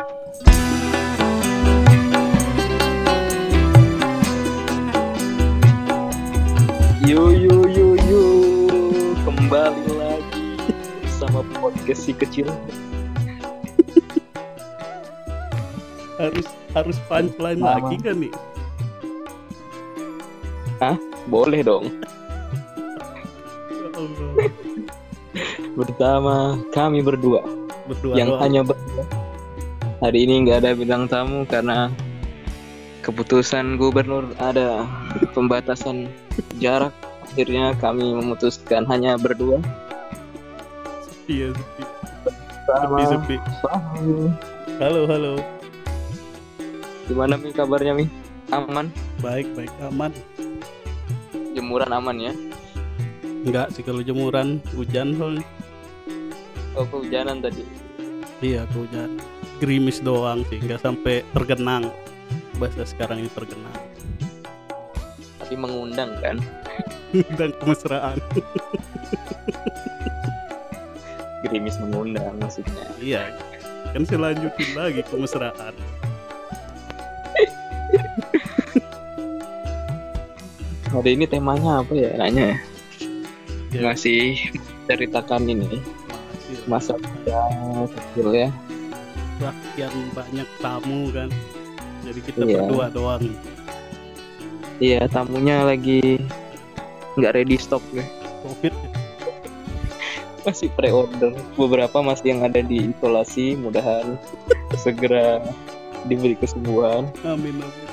Yo yo yo yo kembali lagi bersama podcast si kecil. harus harus punchline Lama. lagi kan nih Boleh dong. Ya Allah. Bersama kami berdua berdua yang doang. hanya berdua. Hari ini nggak ada bintang tamu karena keputusan gubernur ada pembatasan jarak. Akhirnya kami memutuskan hanya berdua. iya sepi Sama sepi sepi halo halo Gimana Mi kabarnya Mi? Aman? baik baik aman Jemuran aman ya? enggak sih kalau jemuran hujan soalnya Oh kehujanan tadi. iya hujan gerimis doang sih nggak sampai tergenang bahasa sekarang ini tergenang Tapi mengundang kan? dan kemesraan Gerimis mengundang maksudnya. iya kan saya lanjutin lagi kemesraan Hari ini temanya apa ya? Nanya ya ngasih ceritakan ini masih masa kecil ya. Sekian banyak tamu kan jadi kita Iya. berdua doang Iya tamunya lagi nggak ready stock ya. covid Masih pre-order. Beberapa masih yang ada di isolasi. Mudahan segera diberi kesembuhan amin amin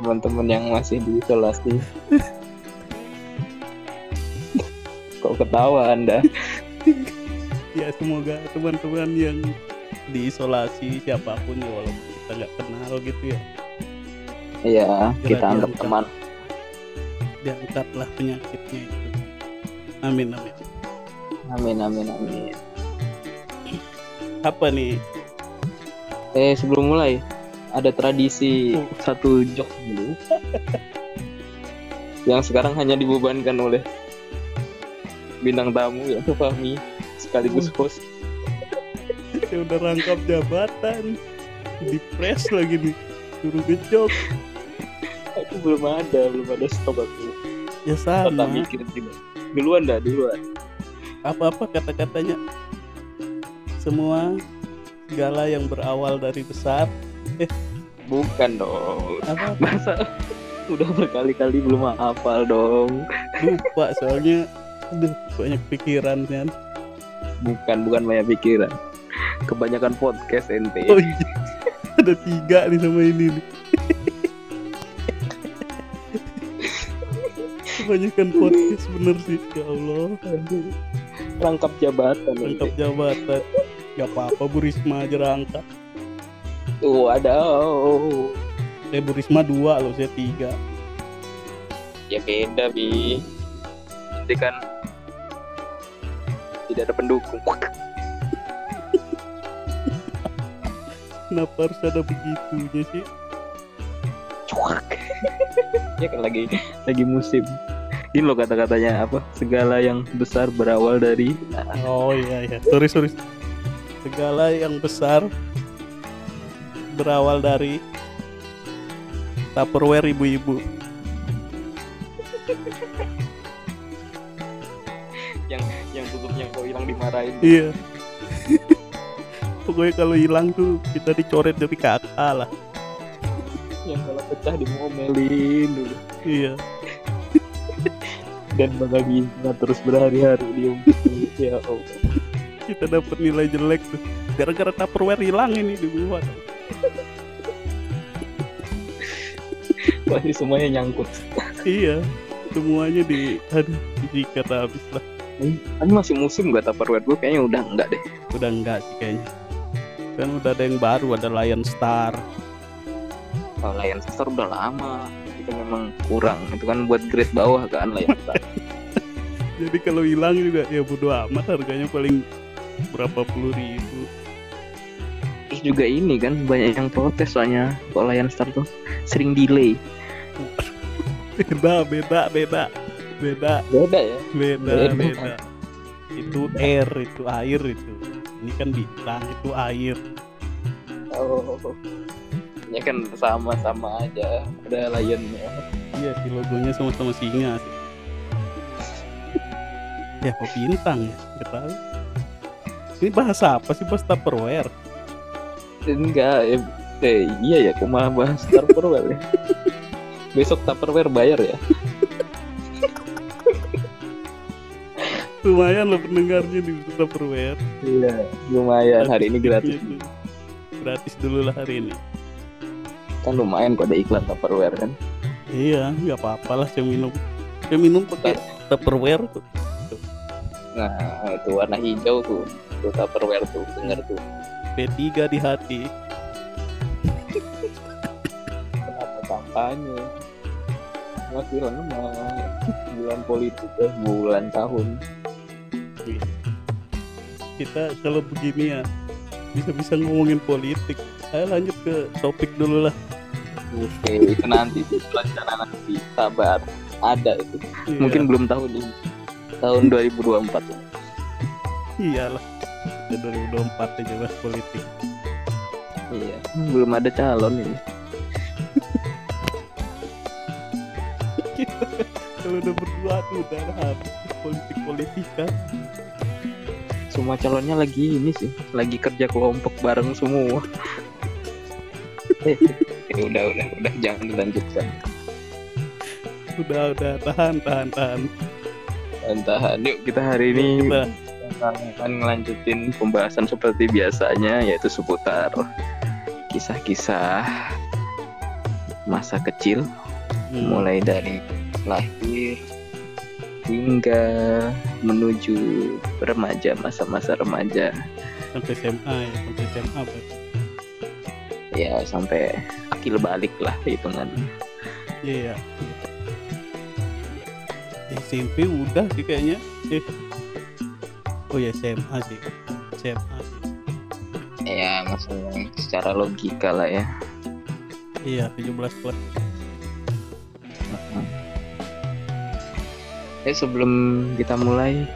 teman-teman yang masih di isolasi. Kok ketawa anda? ya semoga teman-teman yang diisolasi siapa pun ya walaupun kita nggak kenal gitu ya Iya kita anggap angkat. teman. diangkatlah penyakitnya itu amin amin Amin amin amin. apa nih Eh sebelum mulai ada tradisi Oh. satu jok dulu yang sekarang hanya dibebankan oleh bintang tamu yaitu Fahmi sekaligus host. Saya udah rangkap jabatan di press lagi nih suruh gejok Aku belum ada, belum ada stok aku. ya sama mikir juga. Duluan dah, duluan. apa-apa kata-katanya semua segala yang berawal dari besar Bukan dong. apa Masa udah berkali-kali belum hafal dong. lupa soalnya aduh banyak pikiran kan Bukan, bukan banyak pikiran. Kebanyakan podcast ente. oh iya ada tiga nih sama ini nih kebanyakan podcast bener sih ya Allah. Rangkap jabatan. rangkap jabatan gak apa-apa Bu Risma aja rangkap Tuh ada. eh Bu Risma dua loh saya tiga Ya beda bi. Nanti kan tidak ada pendukung. Kenapa harus ada begitunya sih Cuak. ya kan lagi lagi musim. Ini loh kata-katanya apa? Segala yang besar berawal dari oh iya iya sorry sorry segala yang besar berawal dari Tupperware ibu-ibu yang yang tutupnya kok hilang dimarahin. Iya. Pokoknya kalau hilang tuh kita dicoret dari kakak lah. Yang kalau pecah dimomelin dulu. Iya. Dan bakal bisa terus berhari-hari diem. ya Allah. Kita dapat nilai jelek tuh. Gara-gara Tupperware hilang ini dibuat. Pasti semuanya nyangkut. iya. Semuanya di aduh disikat habis lah. Ini masih musim gak Tupperware gue kayaknya udah enggak deh. Udah enggak sih kayaknya. Kan udah ada yang baru, ada Lion Star. Kalau Lion Star udah lama. Itu memang kurang. Itu kan buat grade bawah kan Lion Star. Jadi kalau hilang juga ya bodo amat harganya paling berapa puluh ribu. Terus juga ini kan banyak yang protes soalnya kalau Lion Star tuh sering delay. Beda, beda, beda. Beda. Beda ya. beda Beda. beda itu air itu air itu ini kan bintang itu air. Oh. Ya kan sama-sama aja ada lionnya. Iya sih logonya sama-sama singa sih. Ya kok bintang ya? Nggak tahu. Ini bahasa apa sih bahas tupperware? Enggak ya, eh, iya ya aku malah bahas Tupperware ya? Besok Tupperware bayar ya lumayan loh pendengarnya di tupperware iya lumayan. Hari ini gratis. Gitu. gratis dulu lah hari ini. Kan lumayan kok ada iklan Tupperware kan? Iya nggak apa-apa lah saya minum. Saya minum pakai tupperware tuh. Nah itu warna hijau tuh. Tuh Tupperware tuh denger tuh. P3 di hati. Kenapa kampanye masih lama. Bulan politik eh, bulan tahun kita kalau begini ya bisa-bisa ngomongin politik. Ayo lanjut ke topik dulu lah. Oke itu nanti rencana nanti sabar. Ada itu. Iya, mungkin belum tahun ini tahun 2024 iyalah ya 2024 aja bahas politik. Iya belum ada calon ini. Kalau udah berdua tuh udah habis politik politika semua calonnya lagi ini sih lagi kerja kelompok bareng semua. Eh, eh, udah udah udah jangan dilanjutkan. Udah udah tahan tahan tahan. Tahan yuk kita hari ini kita. akan ngelanjutin pembahasan seperti biasanya yaitu seputar kisah-kisah masa kecil hmm, mulai dari lahir hingga menuju remaja masa-masa remaja. Sampai SMA ya sampai SMA berarti. ya sampai akil balik lah hitungan. Iya SMP udah sih kayaknya. Eh. oh ya SMA sih. SMA sih. Ya maksudnya secara logika lah ya. Iya 17 plus eh sebelum kita mulai.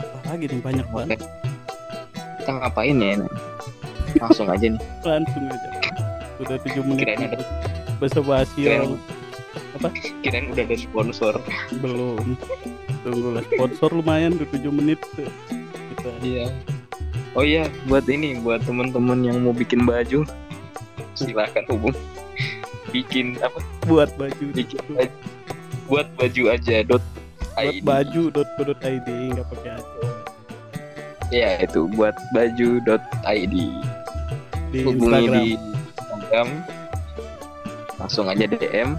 Apa lagi nih banyak banget. Kita ngapain ya ini? langsung aja nih. Langsung aja. Udah 7 menit Kirain ada- bahasa basi kirain, orang kirain udah ada sponsor. Belum. Tunggu lah sponsor lumayan udah 7 menit tuh. Kita iya. Oh iya buat ini buat temen-temen yang mau bikin baju silahkan hubung. Bikin apa? Buat baju. Bikin baju buat baju aja dot buat ID. baju .co.id nggak pakai aja ya itu buat baju dot ID di hubungi Instagram di Instagram langsung aja DM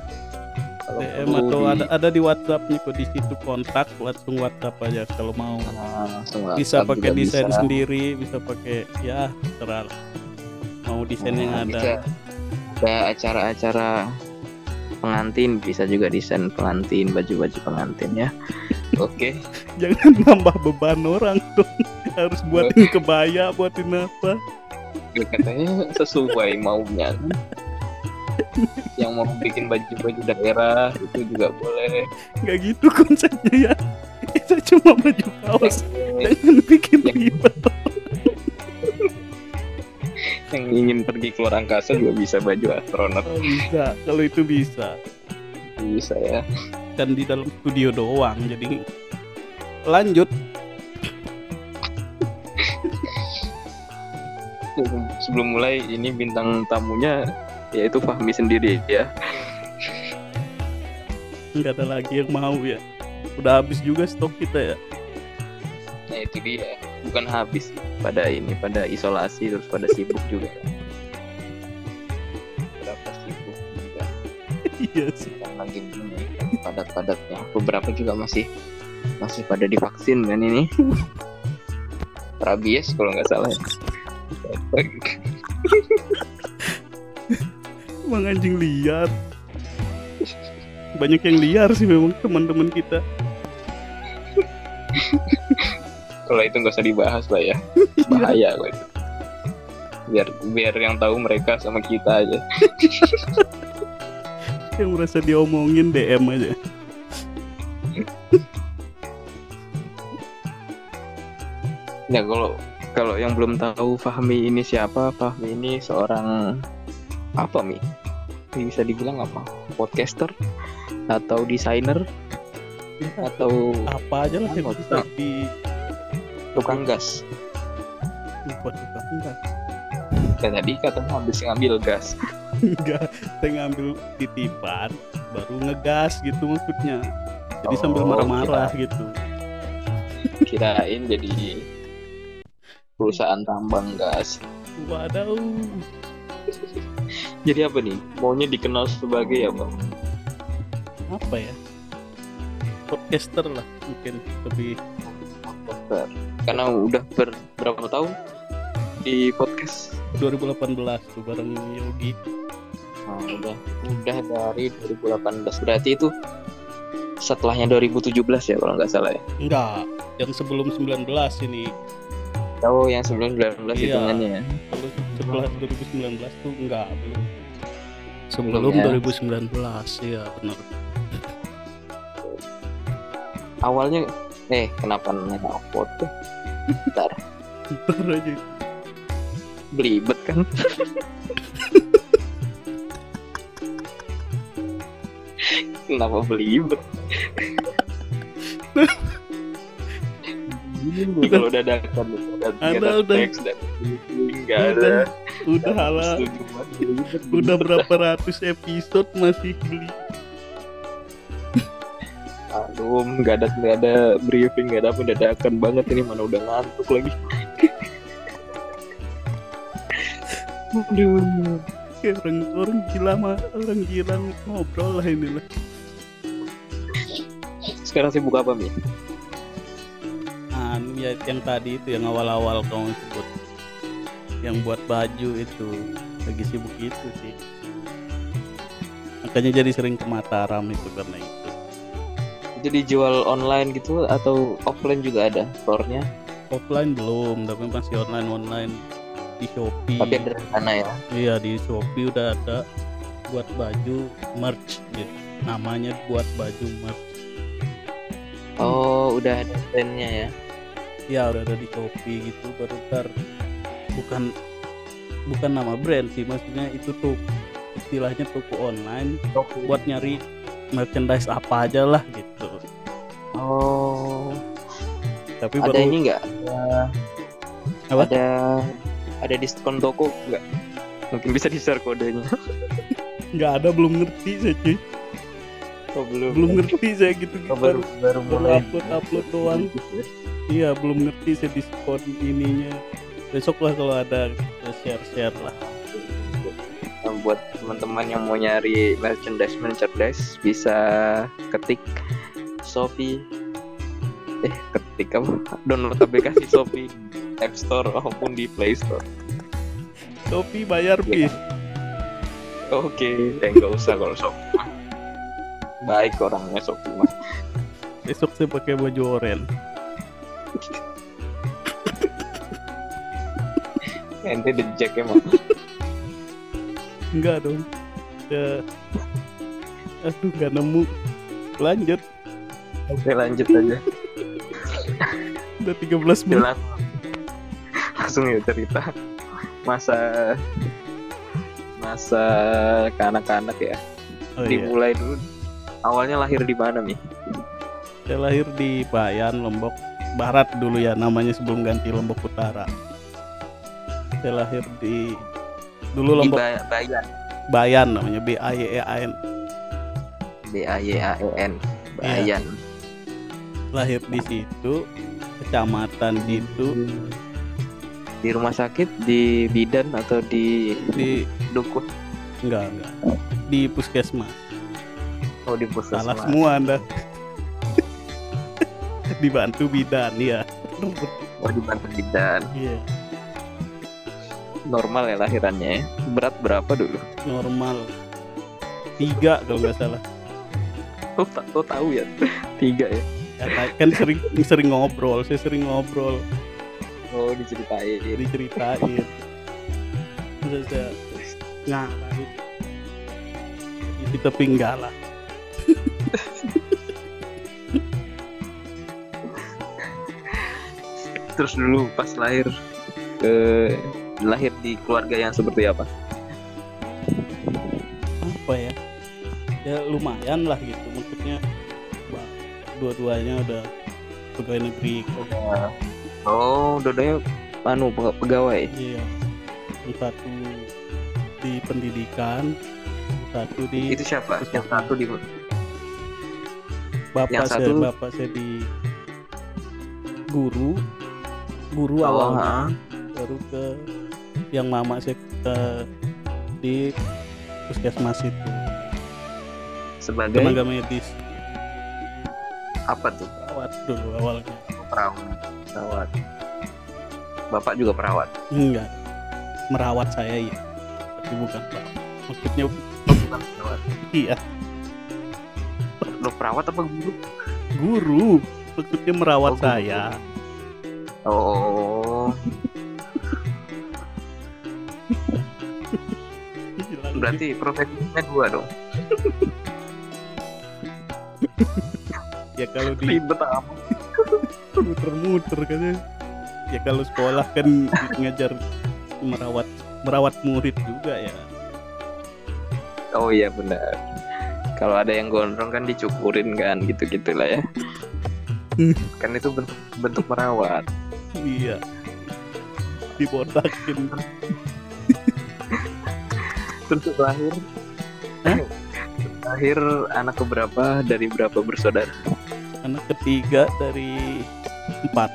Kalau DM atau di- ada ada di WhatsAppnya kok di situ kontak langsung WhatsApp aja kalau mau Ah, langsung bisa pakai desain bisa. sendiri bisa pakai ya terserah lah. mau desain yang Nah, ada bisa. ada acara-acara pengantin bisa juga desain pengantin baju-baju pengantin ya. Oke. Jangan nambah beban orang dong. Harus buatin kebaya buatin apa? Ya, katanya sesuai maunya. Yang mau bikin baju-baju daerah itu juga boleh. Nggak gitu konsepnya ya. Itu cuma baju kaos. Jangan bikin ribet yang ingin pergi keluar angkasa juga bisa baju astronot. Oh, bisa. Kalau itu bisa. Bisa ya. Kan di dalam studio doang jadi lanjut. Sebelum mulai ini bintang tamunya yaitu Fahmi sendiri ya. Nggak ada lagi yang mau ya. Udah habis juga stok kita ya. Nah itu dia bukan habis pada ini pada isolasi terus pada sibuk juga. Berapa sibuk juga. Iya sih. Yang lagi ini padat-padatnya. Beberapa juga masih masih pada divaksin kan ini. Rabies kalau nggak salah ya. emang anjing liar. Banyak yang liar sih memang teman-teman kita kalau itu nggak usah dibahas lah ya. Bahaya kok itu. Biar biar yang tahu mereka sama kita aja. Yang merasa diomongin DM aja. Ya kalau kalau yang belum tahu Fahmi ini siapa Fahmi ini seorang apa mi? Bisa dibilang apa? Podcaster? Atau desainer? Atau apa aja lah yang bisa di tukang gas. Buat tukang enggak kayak tadi katanya habis ngambil gas. Enggak saya ngambil titipan baru ngegas gitu maksudnya. Jadi sambil Oh, marah-marah gitu. kirain jadi perusahaan tambang gas. Waduh. Jadi apa nih? Maunya dikenal sebagai apa? Apa ya? Podcaster lah mungkin lebih podcaster karena udah ber, berapa tahun di podcast? 2018 tuh bareng Yogi. Nah, udah udah dari 2018 berarti itu setelahnya 2017 ya kalau nggak salah ya? Enggak yang sebelum 19 ini. Oh yang sebelum 19 Iya. hitungannya ya? Setelah 2019 tuh enggak belum. Sebelum sebelum ya. 2019 ya benar. Awalnya eh kenapa nanya upload tuh? Ntar ntar aja. Belibet kan? Kenapa belibet? Kalau dadakan ada udah. teks dan nggak ada. udah udah lah belibet, udah berapa ratus episode masih beli Aduh, nggak ada nggak ada briefing, nggak ada apa dadakan banget ini mana udah ngantuk lagi. Aduh. Orang orang gila mah orang gila ngobrol lah ini lah Sekarang sibuk apa mi? anu ya yang tadi itu yang awal-awal kamu sebut yang buat baju itu lagi sibuk itu sih makanya jadi sering ke Mataram itu karena itu Jadi jual online gitu atau offline juga ada store-nya? offline belum tapi masih online online di Shopee Tapi ada rencana ya. iya di Shopee udah ada buat baju merch gitu namanya buat baju merch Oh, udah ada brandnya ya. ya udah ada di Shopee gitu baru ntar bukan bukan nama brand sih maksudnya itu tuh istilahnya toko online buat nyari merchandise apa aja lah gitu Oh, tapi ada baru ini nggak? Ada, Apa? ada ada diskon toko nggak? Mungkin bisa di share kodenya. nggak ada belum ngerti saya cuy Oh, belum. belum ngerti saya gitu Oh, baru baru mulai. upload upload doang iya belum ngerti saya diskon ininya besok lah kalau ada share share lah buat teman-teman yang mau nyari merchandise merchandise bisa ketik Shopee. Eh ketik apa? Download aplikasi Shopee. App Store maupun di Play Store. Shopee bayar pi. oke eh nggak usah kalau Shopee baik orangnya Shopee mah. Besok saya pakai baju oranye. Ente dicek emang enggak dong. Ya. Aduh nggak nemu. Lanjut. Oke lanjut aja. Udah 13 menit. Jelas. Langsung ya cerita. Masa masa kanak-kanak ya. Oh, iya. dimulai dulu. Awalnya lahir di mana nih saya lahir di Bayan Lombok Barat dulu ya namanya sebelum ganti Lombok Utara. Saya lahir di dulu Lombok. Ba- Bayan. Bayan namanya B A Y E A N. B A Y A E N Bayan. Lahir di situ kecamatan itu di rumah sakit di bidan atau di di dukun? Enggak enggak. Di puskesmas. Oh di salah puskesmas semua anda. Dibantu bidan ya oh di bantu bidan. Iya normal ya lahirannya ya? Berat berapa dulu? Normal. Tiga kalau nggak salah. Oh, ta- oh tahu ya? Tiga ya? Ya, kan sering sering ngobrol saya sering ngobrol. Oh diceritain. Diceritain. Terus saya ngalah kita pinggah lah. Terus dulu pas lahir? Ke lahir di keluarga yang seperti apa? apa ya? Ya lumayan lah gitu. Maksudnya dua-duanya udah pegawai negeri. Kok Oh, dodanya anu pe- pegawai. iya. Yang satu di pendidikan satu di Itu siapa? Yang satu di bapak yang saya satu- bapak saya di guru guru Oh, awalnya. ha. baru ke yang mama saya ke di puskesmas itu sebagai tenaga medis apa tuh? perawat dulu awalnya Perawat. Perawat. Bapak juga perawat. enggak merawat saya ya tapi bukan pak maksudnya Bukan perawat. iya Lo perawat apa guru? guru maksudnya merawat Oh, guru. saya Oh, Gila, berarti profesinya dua dong. ya kalau di Ribet amat. muter-muter kan ya ya kalau sekolah kan ngajar merawat merawat murid juga ya Oh iya benar. Kalau ada yang gondrong kan dicukurin kan gitu gitulah ya. Kan itu bentuk bentuk merawat. iya dibotakin Terus lahir lahir anak keberapa dari berapa bersaudara? anak ketiga dari empat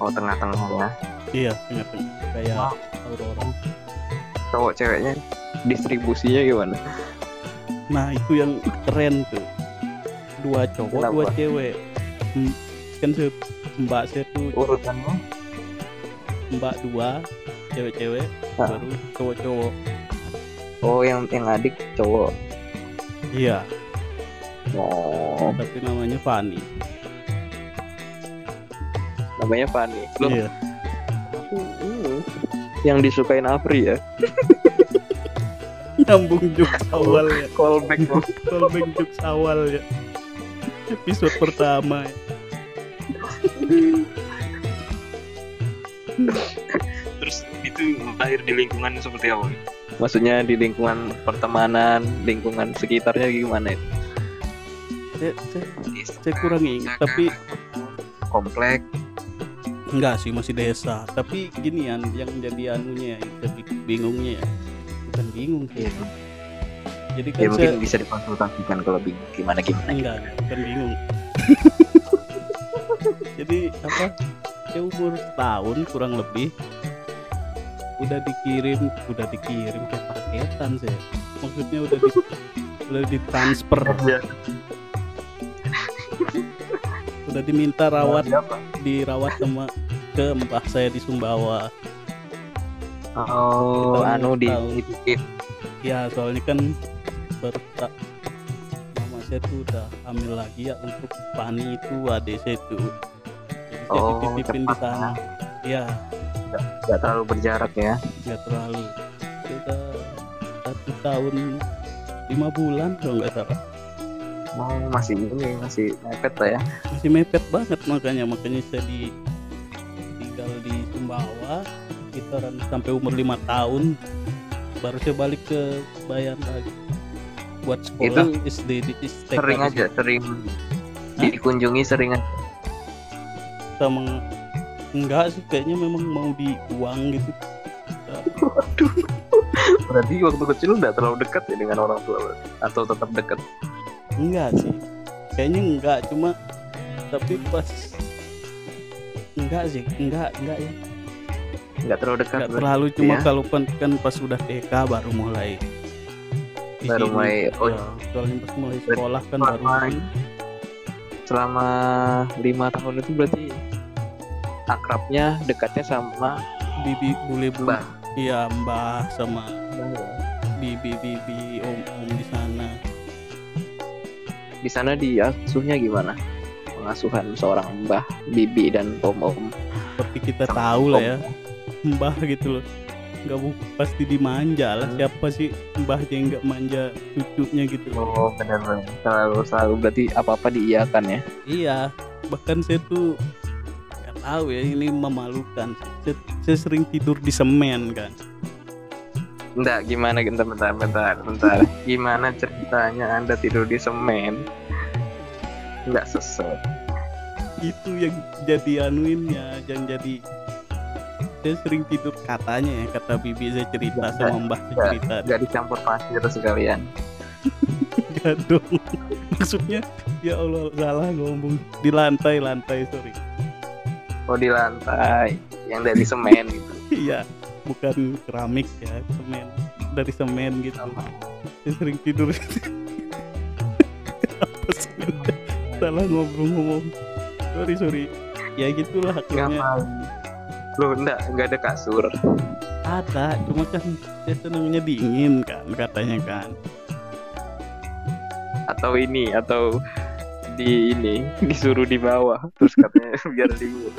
Oh tengah-tengahnya. iya tengah-tengah kayak. Aurora Cowok ceweknya distribusinya gimana? nah itu yang keren tuh dua cowok Kenapa? dua cewek Hmm, kan se mbak saya tuh Urutannya? mbak dua cewek-cewek Ah. baru cowok-cowok Oh yang yang adik cowok. iya Oh tapi namanya Fani namanya Fani. Loh, iya hmm, yang disukain Apri ya? nyambung jokes awal ya Callback callback jokes awal ya episode pertama ya. lahir di lingkungan seperti apa? Maksudnya di lingkungan pertemanan, lingkungan sekitarnya gimana itu? saya, saya, saya kurang ingat tapi komplek. enggak sih masih desa tapi ginian yang jadi anunya ya jadi bingungnya ya bukan bingung sih jadi kan Ya saya mungkin bisa dikonsultasikan kalau bingung gimana gimana. enggak bukan bingung jadi apa saya umur tahun kurang lebih udah dikirim udah dikirim kayak paketan saya maksudnya udah di udah ditransfer. Udah diminta rawat Siapa? dirawat sama ke mbah saya di Sumbawa. Oh, Kita anu di ya soalnya kan baru tak mama saya tuh udah hamil lagi ya untuk Pani itu saya itu jadi saya Oh, dititipin di sana. Ya Gak terlalu berjarak ya. nggak terlalu kita satu tahun lima bulan kalau nggak salah Oh, masih ini masih mepet lah ya. masih mepet banget makanya makanya saya di tinggal di Sumbawa sekitaran sampai umur lima tahun baru saya balik ke Bayan lagi buat sekolah SD di Sering aja, sering Hah? dikunjungi sering aja. sama enggak sih kayaknya memang mau dibuang gitu Berarti waktu kecil udah terlalu dekat ya dengan orang tua lu? atau tetap dekat? enggak sih kayaknya enggak cuma tapi pas enggak sih enggak enggak ya Nggak terlalu dekat. enggak berarti terlalu cuma ya? kalau kan, kan pas sudah TK baru mulai Baru sini. mulai, oh. Ya, soalnya pas mulai sekolah kan baru selama lima tahun itu berarti akrabnya dekatnya sama bibi bule bu Mbah. iya mbah sama bibi bibi om om di sana di sana diasuhnya gimana? Pengasuhan seorang mbah, bibi dan om om. seperti kita Sama tahu lah ya mbah gitu loh nggak bu pasti dimanja lah Hmm. siapa sih mbahnya yang nggak manja cucunya gitu loh Oh benar benar. Selalu selalu berarti apa apa diiyakan ya. iya bahkan saya tuh tahu ya ini memalukan saya, saya sering tidur di semen kan Enggak, gimana bentar, bentar, bentar, bentar. Gimana ceritanya Anda tidur di semen? Enggak sesek. itu yang jadi anuinnya yang jadi saya sering tidur katanya ya kata bibi saya cerita Nggak, sama mbah nggak, cerita Enggak dicampur pasir sekalian. Nggak dong maksudnya ya Allah salah ngomong di lantai lantai sorry Oh di lantai, yang dari semen gitu. iya bukan keramik ya semen dari semen gitu Sama. saya sering tidur apa salah ngobrol-ngomong sorry sorry ya gitulah akhirnya? Loh enggak, enggak ada kasur. ada cuma kan saya senangnya dingin kan katanya kan Atau ini, atau di ini disuruh di bawah. Terus katanya biar dingin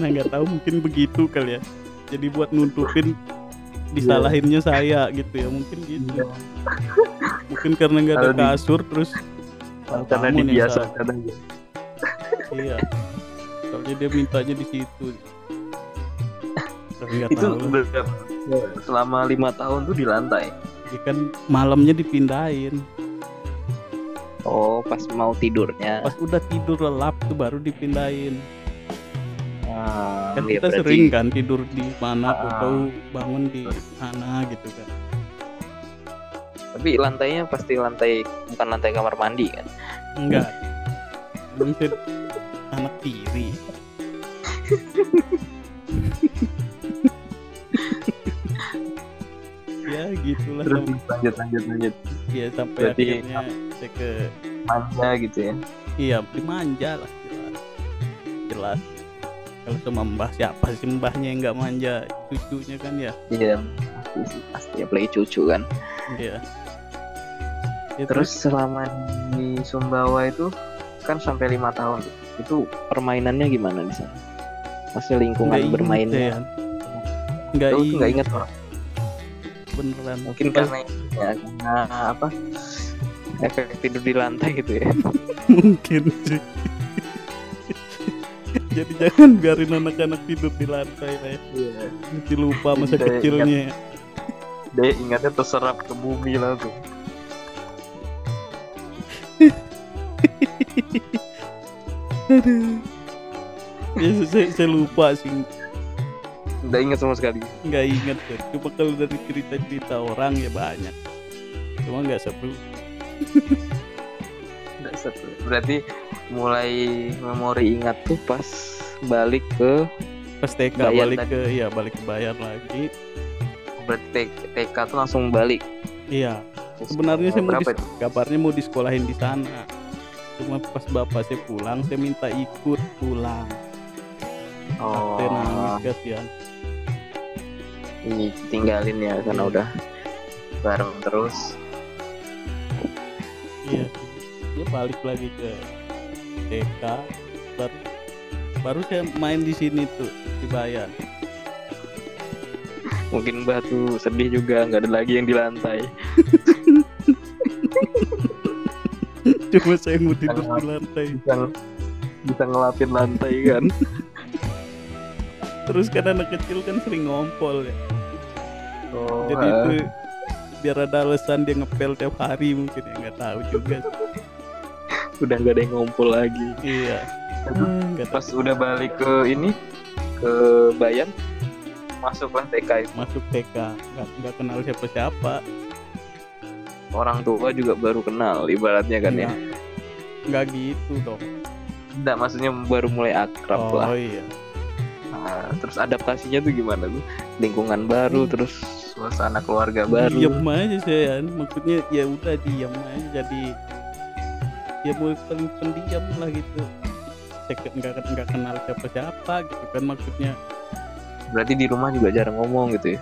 nah nggak tahu mungkin begitu kali ya. Jadi buat nutupin disalahinnya saya gitu ya mungkin gitu. Iya. mungkin karena nggak ada kasur terus "Oh, karena kamu nih, Sal." dibiasakan aja. iya. Soalnya dia mintanya di situ. Itu tahu selama lima tahun tuh di lantai. Dia kan malamnya dipindahin oh pas mau tidurnya. Pas udah tidur lelap tuh baru dipindahin. Ah, kan iya, kita berarti- sering kan tidur di mana Ah. atau bangun di sana gitu kan. Tapi lantainya pasti lantai bukan lantai kamar mandi kan? Enggak. Saya anak tiri ya gitulah. Terus sam- lanjut lanjut lanjut. Ya sampai berarti- akhirnya saya ke manja gitu ya? Iya dimanja lah jelas. Jelas. Kalau sama mbah siapa sih mbahnya yang nggak manja? Cucunya kan ya? Iya pasti sih pasti. Apalagi cucu kan. Iya. Ya, terus selama di Sumbawa itu kan sampai lima tahun. Itu permainannya gimana di sana? Masih lingkungan bermainnya? ya. Nggak tuh nggak? Beneran. Mungkin karena ya karena apa efek tidur di lantai gitu ya. Mungkin sih. Jadi jangan biarin anak-anak tidur di lantai lah ya. iya. Nanti lupa masa kecilnya. dia ingatnya terserap ke bumi langsung aduh. Ya saya, saya lupa sih nggak ingat sama sekali. Nggak inget tuh cuma kalau dari cerita-cerita orang ya banyak. Cuma nggak seru. Nggak seru. Berarti mulai memori ingat tuh pas balik ke pas TK Bayar balik tadi. ke iya balik ke bayar lagi. Berarti TK tuh langsung balik? Iya. Sebenarnya saya mau di, kabarnya mau disekolahin di sana. Cuma pas bapak saya pulang saya minta ikut pulang. Oh. Saya nangis kasihan ini tinggalin ya karena Iya. udah bareng terus. Iya. Dia balik lagi ke TK baru baru saya main di sini tuh di Bayan. Mungkin mbak tuh sedih juga nggak ada lagi yang di lantai. Cuma saya mau tidur di lantai. bisa bisa ngelapin lantai kan terus kan anak kecil kan sering ngompol ya. Oh, jadi ah. itu biar ada alasan dia ngepel tiap hari mungkin ya nggak tahu juga. Udah nggak ada yang ngumpul lagi. Iya. Ah, nggak tahu. pas udah balik ke ini ke Bayan masuklah TK itu. masuk TK nggak nggak kenal siapa siapa orang tua juga baru kenal ibaratnya kan ya. Nggak nggak gitu dong. Enggak, maksudnya baru mulai akrab lah. oh iya Nah, terus adaptasinya tuh gimana tuh? Lingkungan baru Hmm. terus suasana keluarga baru. Diem aja saya maksudnya ya udah diem aja. Jadi ya mau paling pendiam lah gitu. Saya ke- nggak nggak kenal siapa siapa gitu kan maksudnya. Berarti di rumah juga jarang ngomong gitu ya?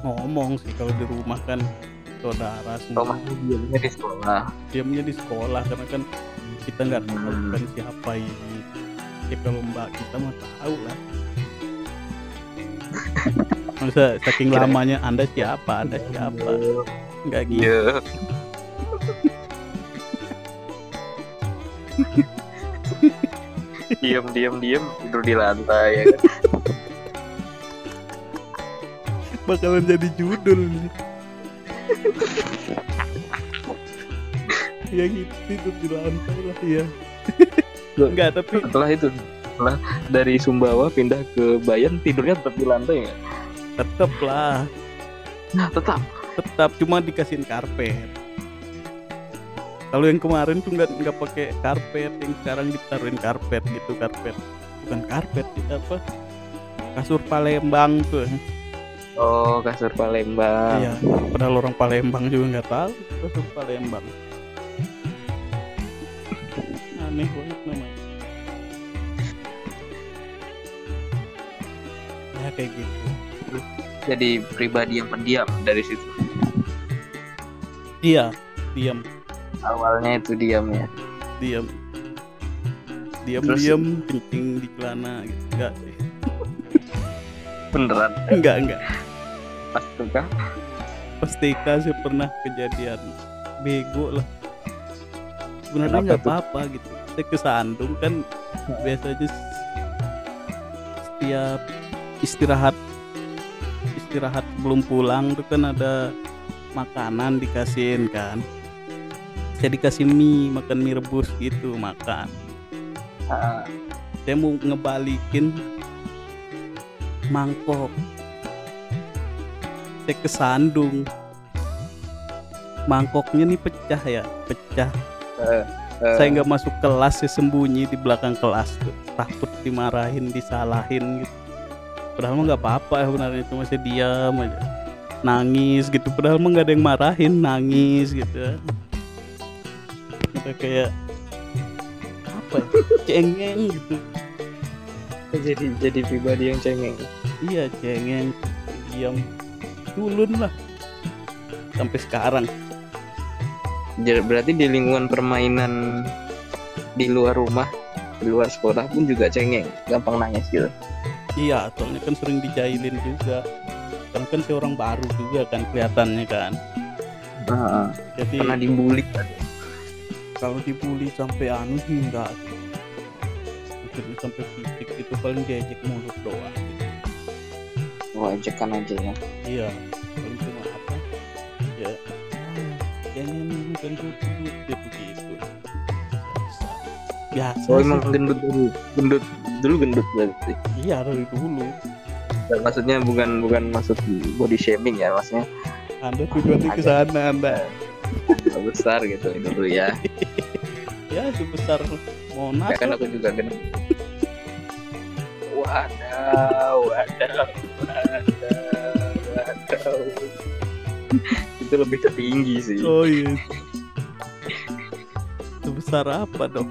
Ngomong sih kalau di rumah kan saudara semua. Diamnya di sekolah. Diamnya di sekolah karena kan kita nggak tahu Hmm. kan siapa ini ya kalau mbak. Kita mah tahu lah. Masa saking Kira- lamanya anda siapa? Anda siapa? Nggak gitu. Iya. Diam diam diam tidur di lantai ya kan? bakalan jadi judul. Nih. ya gitu tidur di lantai lah ya enggak tapi setelah itu setelah dari Sumbawa pindah ke Bayan tidurnya tetap di lantai nggak? tetep lah. Nah tetap. Tetap cuma dikasihin karpet. Kalau yang kemarin tuh nggak nggak pakai karpet yang sekarang ditaruhin karpet gitu karpet. Bukan karpet itu apa? Kasur Palembang tuh. Oh kasur Palembang. Iya padahal orang Palembang juga nggak tahu kasur Palembang aneh banget namanya. Ya kayak gitu. Jadi pribadi yang pendiam dari situ. Iya diam. Awalnya itu diam ya. Diam. Diam Terus- diam kencing di celana gitu. Enggak sih. Beneran? Enggak enggak. Pas itu kah pas TK sih pernah kejadian. Bego lah. Sebenarnya nggak apa-apa gitu saya ke Sandung kan biasanya setiap istirahat istirahat sebelum pulang tuh kan ada makanan dikasihin kan. Saya dikasih mie makan mie rebus gitu makan. Saya mau ngebalikin mangkok. Saya kesandung. Mangkoknya nih pecah ya pecah. Eh, eh, saya nggak masuk kelas saya sembunyi di belakang kelas tuh. Takut dimarahin disalahin gitu. Padahal mah nggak apa-apa ya sebenarnya cuma saya diam aja. Nangis gitu padahal mah nggak ada yang marahin nangis gitu. Udah kayak apa ya cengeng gitu. Jadi jadi pribadi yang cengeng. Iya cengeng diam. Culun lah. Sampai sekarang berarti di lingkungan permainan di luar rumah di luar sekolah pun juga cengeng gampang nangis gitu? Iya soalnya kan sering dijailin juga. Karena kan saya orang baru juga kan kelihatannya kan. Ah, jadi pernah dibully kalau dibully sampai anu sih enggak akhirnya sampai fisik itu paling diajak mulut doang. Gitu. wajakan aja ya? Iya paling cuma apa? Ya kayaknya dulu dia begitu biasa oh emang gendut dulu. Gendut dulu gendut berarti. Iya dari dulu. Dan maksudnya bukan bukan maksud body shaming ya maksudnya anda tujuannya ke sana anda. Besar gitu dulu ya. Ya sebesar monas kan aku juga gendut. Wadaw wadaw wadaw wadaw itu lebih ke tinggi sih. Oh iya. Sebesar apa dong?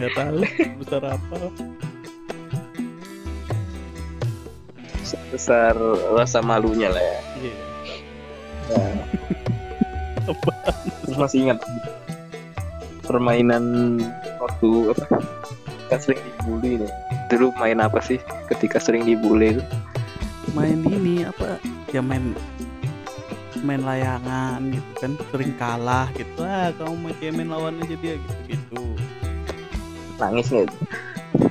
Nggak tahu sebesar apa? Besar rasa malunya lah ya. Iya. Nah. Apa? Terus masih ingat permainan waktu apa? Kan sering dibully nih dulu main apa sih ketika sering dibully itu? Main ini apa? Ya main main layangan gitu kan sering kalah gitu. Ah kamu mau cemen lawan aja dia gitu gitu. Nangis nggak itu?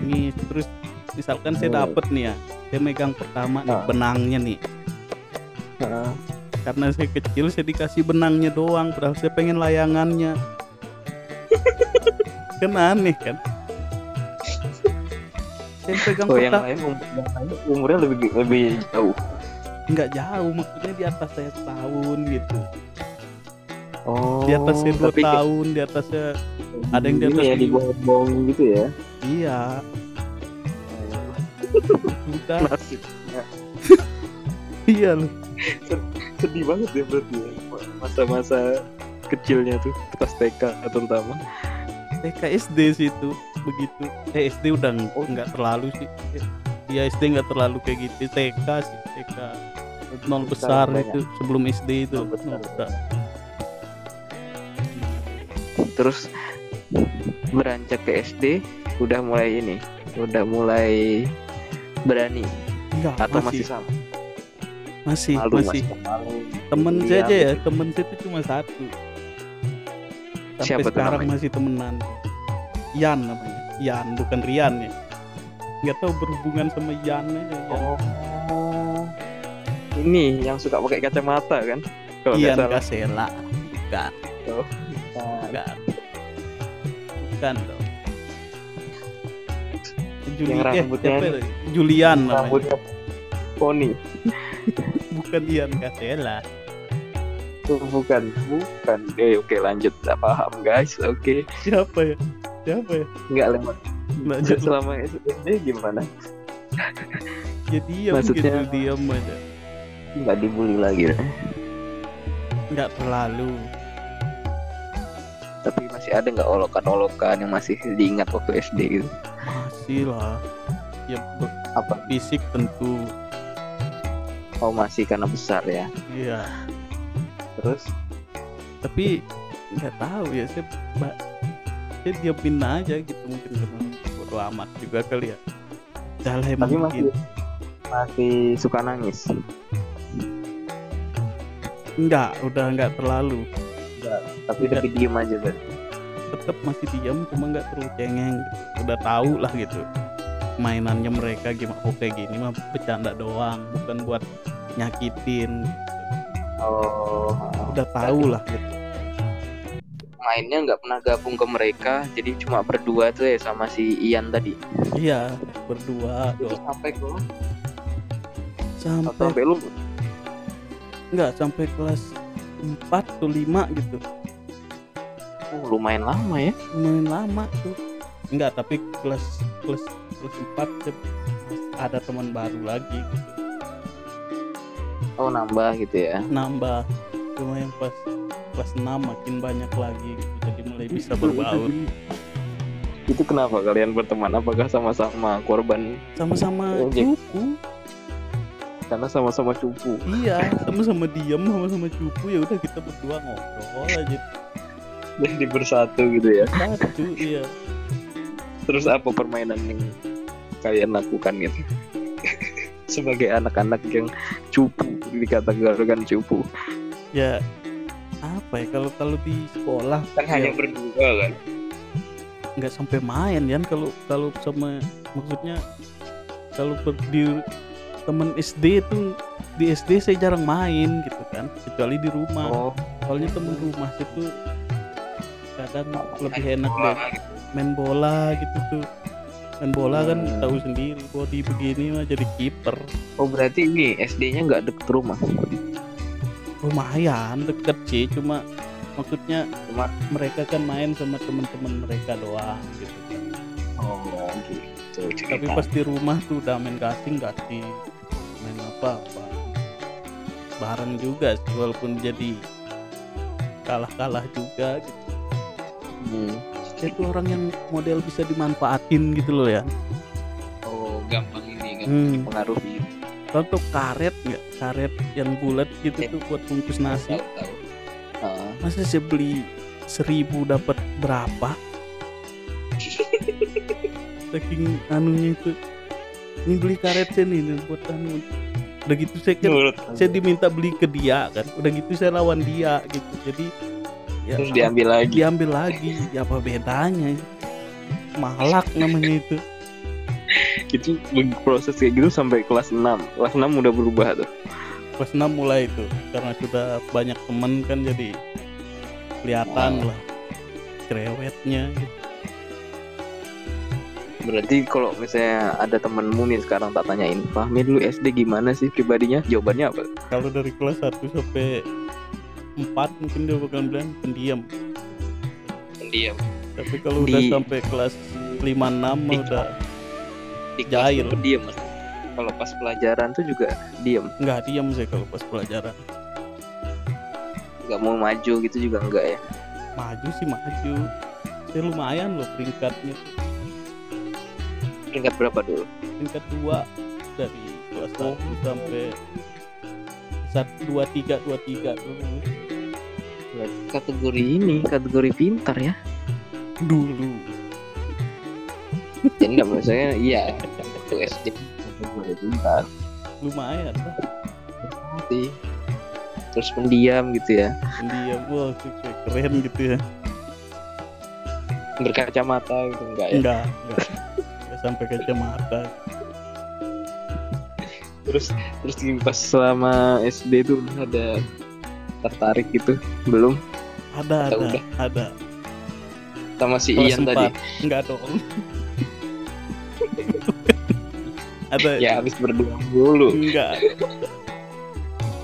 nih terus misalkan saya Oh. dapet nih ya saya megang pertama nih, Ah. benangnya nih. Karena saya kecil saya dikasih benangnya doang padahal saya pengen layangannya. Kan aneh kan? Saya pegang oh yang pertama lain umur, yang lain umurnya lebih lebih jauh nggak jauh maksudnya di atas saya setahun gitu. Oh di atas saya dua tahun di atas saya ada yang di atas ya di- dibohong gitu ya? Iya. Udah. Nasibnya iya loh. Sedih banget ya berarti ya masa-masa kecilnya tuh pas TK terutama. TK SD sih itu begitu. Eh SD udah ng- Oh. nggak terlalu sih. Iya SD nggak terlalu kayak gitu. TK sih TK nol besar banyak. itu sebelum SD itu Nol besar. nol besar. terus beranjak ke SD udah mulai ini udah mulai berani enggak atau masih, masih sama masih malu masih malu temen Iya, saya aja ya temen saya itu cuma satu sampai Siapa sekarang namanya? masih temenan Yan namanya Ian bukan Rian ya nggak tahu berhubungan sama Ian aja Ian. Oh. Ini yang suka pakai kacamata kan? Kalau nggak Ian. Kasela bukan Oh. bukan bukan dong Juli, Yang eh, rambutnya siapa itu? Julian Rambutnya poni. bukan Ian Kasela Tuh, bukan, bukan. Eh, oke lanjut. Tak paham guys. Oke, siapa ya siapa ya nggak lewat. Lanjut. Selama SD gimana? ya diam Maksudnya- gitu diam aja Nggak dibully lagi. ya? nggak terlalu Tapi masih ada nggak olokan-olokan yang masih diingat waktu SD gitu? masih lah ya Apa? fisik tentu Oh masih karena besar ya. iya Terus? tapi nggak tahu ya saya ba- saya diamin aja gitu mungkin bodo amat juga kali ya yang Tapi mungkin masih masih suka nangis. Enggak udah nggak terlalu Tapi Nggak. tapi diem aja berarti. tetap masih diam cuma nggak terlalu cengeng udah tahu lah gitu mainannya mereka gimana oh kayak gini mah bercanda doang bukan buat nyakitin Oh. udah tahu lah gitu Mainnya nggak pernah gabung ke mereka, jadi cuma berdua tuh ya sama si Ian tadi. iya berdua Itu sampai atau sampai sampai lu nggak sampai kelas 4 atau 5 gitu oh, lumayan lama ya. main lama tuh enggak tapi kelas kelas kelas 4 saya ada teman baru lagi gitu. Oh nambah gitu ya. nambah cuma yang pas kelas 6 makin banyak lagi gitu jadi mulai bisa berbaur Itu kenapa kalian berteman? Apakah sama-sama korban? sama-sama cupu Karena sama-sama cupu. iya sama-sama diam sama-sama cupu ya udah kita berdua ngobrol aja Jadi bersatu gitu ya. satu iya Terus apa permainan yang kalian lakukan gitu? Sebagai anak-anak yang cupu dikategorikan cupu. ya apa ya kalau kalau di sekolah Kan ya, hanya berdua kan. nggak sampai main kan kalau kalau sama maksudnya kalau di temen SD itu di SD saya jarang main gitu kan kecuali di rumah Oh, soalnya temen rumah itu kadang lebih enak deh gitu. main bola gitu tuh main bola kan Hmm. tahu sendiri body begini mah jadi kiper Oh berarti ini SD-nya nggak deket rumah. lumayan deket sih cuma maksudnya Cuma mereka kan main sama teman-teman mereka doang gitu kan oh gitu. tapi pas di rumah tuh udah main gasing gasing main apa apa bareng juga sih walaupun jadi kalah-kalah juga gitu. Hmm. saya tuh orang yang model bisa dimanfaatin gitu loh ya Oh gampang ini kan Hmm. dipengaruhi. contoh karet nggak karet yang bulat gitu Eh. tuh buat bungkus nasi Tahu tahu. Ah. masa saya beli seribu dapat berapa saking anunya itu ini beli karet nih, buat anu udah gitu saya kan Menurut saya diminta beli ke dia kan. Udah gitu saya lawan dia gitu. Jadi ya terus diambil lagi. diambil lagi. Ya apa bedanya? Malak namanya itu. Itu proses kayak gitu sampai kelas 6 Kelas 6 udah berubah tuh. kelas 6 mulai itu. Karena sudah banyak temen kan jadi kelihatan Wow. lah. Cerewetnya gitu. Berarti kalau misalnya ada temenmu nih sekarang tak tanyain, Fahmi dulu SD gimana sih pribadinya? Jawabannya apa? kalau dari kelas 1 sampai 4 mungkin dia bakal bilang pendiam Pendiam. tapi kalau udah Di- sampai kelas 5 6 Di- udah Di Jahil. pendiam. Mas. Kalau pas pelajaran tuh juga diem. nggak diam sih kalau pas pelajaran Gak mau maju gitu juga enggak ya. maju sih maju saya lumayan loh peringkatnya Peringkat berapa dulu? peringkat 2 dari kelas 1 sampai satu dua tiga dua tiga dulu Kategori ini, kategori pintar ya. dulu Ya enggak maksudnya iya. Waktu SD kategori pintar. lumayan lah Nanti terus pendiam gitu ya. pendiam wah keren gitu ya berkacamata gitu enggak ya enggak enggak sampai kacamata terus terus di- pas selama SD tuh ada tertarik gitu? Belum? Ada Atau ada udah? ada. Sama si Kelas Ian tadi? empat. enggak dong. Ada. Ya habis berdua dulu enggak.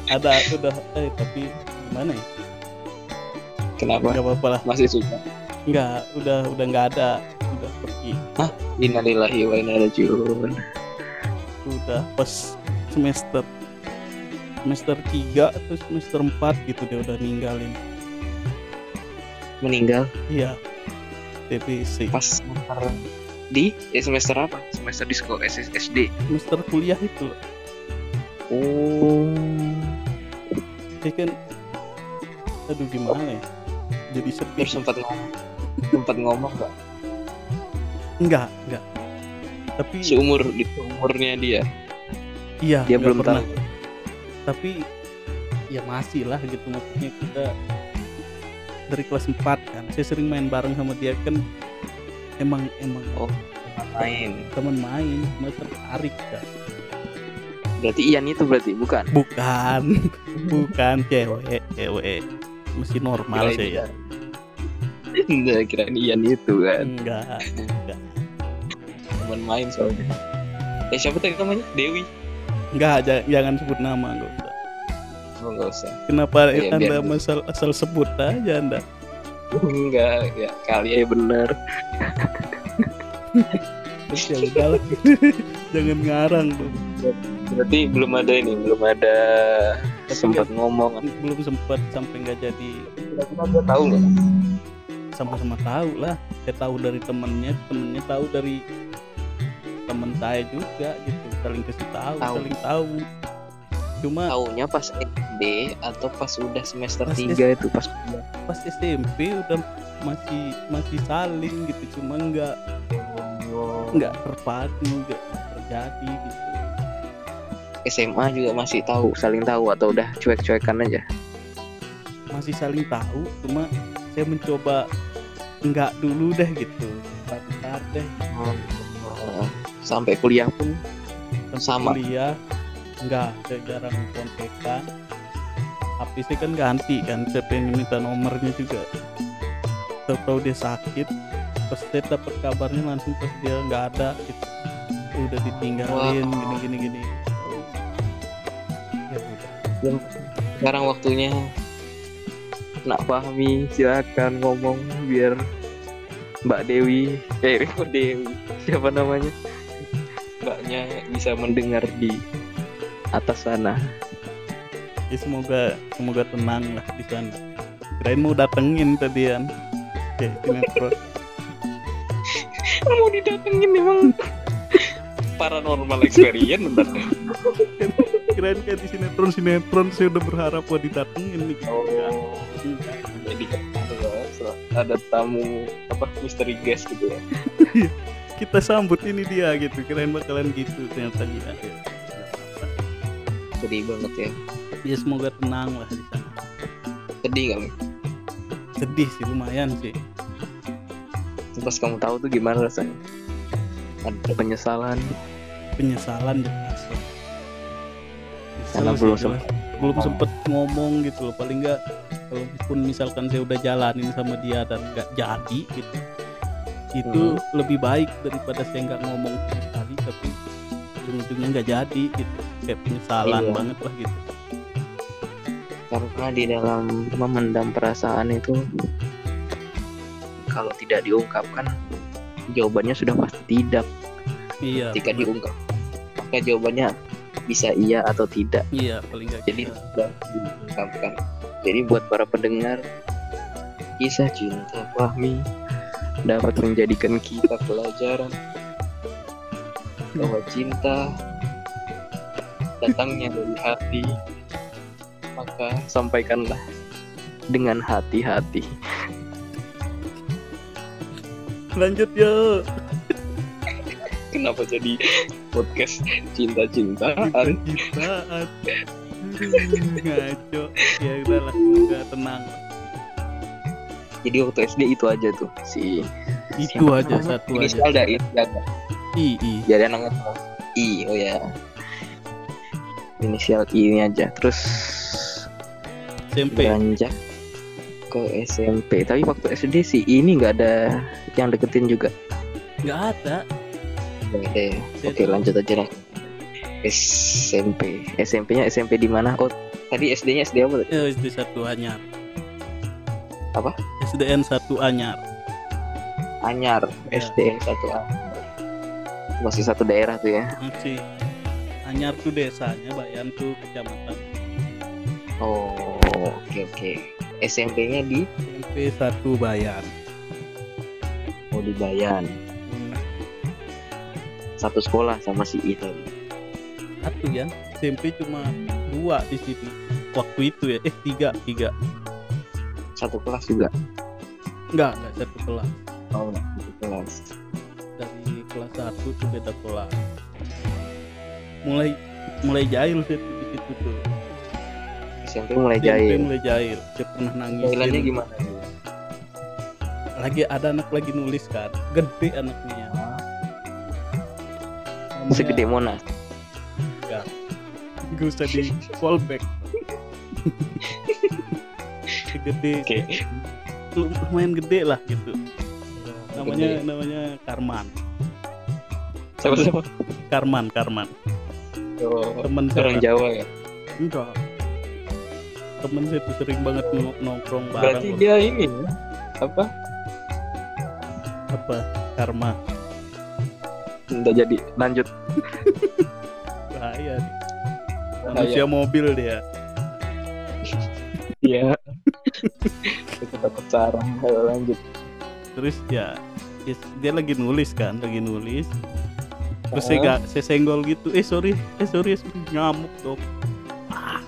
Ada udah eh tapi gimana ya? Kenapa? Enggak apa-apa lah. Masih suka? Enggak udah udah enggak ada. Udah pergi Innalillahi wa inna ilaihi raji'un. udah pas semester semester 3 atau semester 4 gitu dia udah ninggalin. Meninggal? Iya. TBC pas semester di? Eh, semester apa? Semester di sekolah SS SD semester kuliah itu. Loh. oh. Dia kan aduh gimana ya? Jadi terus sempat ngomong sempat ngomong enggak enggak. Tapi seumur di umurnya dia. Iya dia belum pernah. tahu. Tapi ya masih lah gitu maksudnya kita dari kelas 4 kan saya sering main bareng sama dia kan emang emang Oh. main. teman main cuma tertarik kan berarti Ian itu berarti bukan? Bukan bukan cewek cewek. Masih normal sih ya Enggak kira Ian itu kan? Enggak teman main soalnya. Eh siapa tadi namanya? Dewi. Enggak ja- jangan sebut nama enggak usah. Oh nggak usah. Kenapa Iya, anda masal asal sebut aja anda? Enggak ya kali ya ya udahlah jangan ngarang dong. Berarti belum ada ini belum ada Tapi sempat ngomong. belum sempat sampai nggak jadi. Dia tahu nggak? Sama-sama tahu lah. Saya tahu dari temennya temennya tahu dari temen saya juga gitu saling kasih tahu Tahu. saling tahu. Cuma taunya pas SD atau pas udah semester Pas 3 itu pas pas SMP udah masih masih saling gitu cuma nggak nggak terpadu nggak terjadi gitu. SMA juga masih tahu saling tahu atau udah cuek-cuekan aja? Masih saling tahu cuma saya mencoba nggak dulu deh gitu bentar deh. Oh, sampai kuliah pun Sampai Sama. kuliah nggak saya jarang kontekan. HP saya kan ganti kan saya pengen minta nomornya juga. Tahu-tahu dia sakit pas saya dapat kabarnya langsung pas dia nggak ada gitu. Udah ditinggalin Wah. gini gini gini. Ya udah. Sekarang waktunya. Nak pahami silakan ngomong biar Mbak Dewi eh Dewi siapa namanya Mbaknya bisa mendengar di atas sana. Ya semoga semoga tenang lah di sana. Kirain mau datengin tadian ya sinetron mau didatengin emang paranormal experience bentar kirain kayak di sinetron sinetron saya udah berharap buat didatengin nih. Oh jadi kan ada tamu apa misteri guest gitu ya kita sambut ini dia gitu kirain bakalan gitu ternyata enggak ya. sedih banget ya ya semoga tenang lah di sana sedih Mi? sedih sih lumayan sih pas kamu tahu tuh gimana rasanya ada penyesalan penyesalan jelas. Karena belum jelas. belum sempet ngomong gitu loh paling enggak kalaupun misalkan saya udah jalanin sama dia dan nggak jadi gitu itu Hmm. lebih baik daripada saya nggak ngomong sama sekali tapi ujung-ujungnya nggak jadi gitu. Kayak penyesalan Iya. banget lah gitu. Karena di dalam memendam perasaan itu kalau tidak diungkapkan jawabannya sudah pasti tidak. Iya jika bener. diungkap maka jawabannya bisa iya atau tidak? Iya paling nggak jadi sudah diungkapkan. Jadi buat para pendengar kisah cinta Fahmi dapat menjadikan kita pelajaran. Bahwa cinta datangnya dari hati maka sampaikanlah dengan hati-hati. Lanjut yuk. Kenapa jadi podcast cinta-cintaan cintaan ngaco. Ya udahlah semoga tenang jadi waktu SD itu aja tuh si itu aja satu aja Inisial ada I, ada. i i Jadi anaknya I, oh ya. Inisial I ini aja. Terus SMP beranjak ke SMP. Tapi waktu SD sih ini nggak ada yang deketin juga. nggak ada Nggak ada ya. Oke lanjut aja lah. SMP. SMP-nya SMP di mana? Oh tadi SD-nya SD apa? eh, SD satu anyar Apa? SDN satu anyar Anyar. Ya. SD satu A. Masih satu daerah tuh ya. masih anyar tuh desanya bayan tuh kecamatan Oh oke oke. SMP-nya di SMP satu bayan oh di Bayan. Hmm, Satu sekolah sama si I tadi. satu ya SMP cuma dua di sini waktu itu ya eh tiga tiga Satu kelas juga. enggak enggak satu kelas Oh satu kelas. dari kelas satu tuh beda kelas mulai mulai jahil sih di situ tuh SMP mulai SMP jahil. mulai jahil saya pernah nangis Jahilannya gimana? lagi ada anak lagi nulis kan gede anaknya Namanya- Segede Monas. gak usah di callback gede. Lu- lumayan gede lah gitu. Namanya namanya Karman. Siapa siapa? Karman Karman. Oh, temen orang Jawa ya. enggak. Temen saya tuh sering banget nong- nongkrong bareng. Berarti dia ini apa? apa? Karma. Udah jadi lanjut. bahaya nih. manusia mobil dia. Iya. Itu takut sarang. Lanjut. terus ya dia lagi nulis kan lagi nulis terus saya gak saya senggol gitu eh sorry eh sorry, sorry. ngamuk dong ah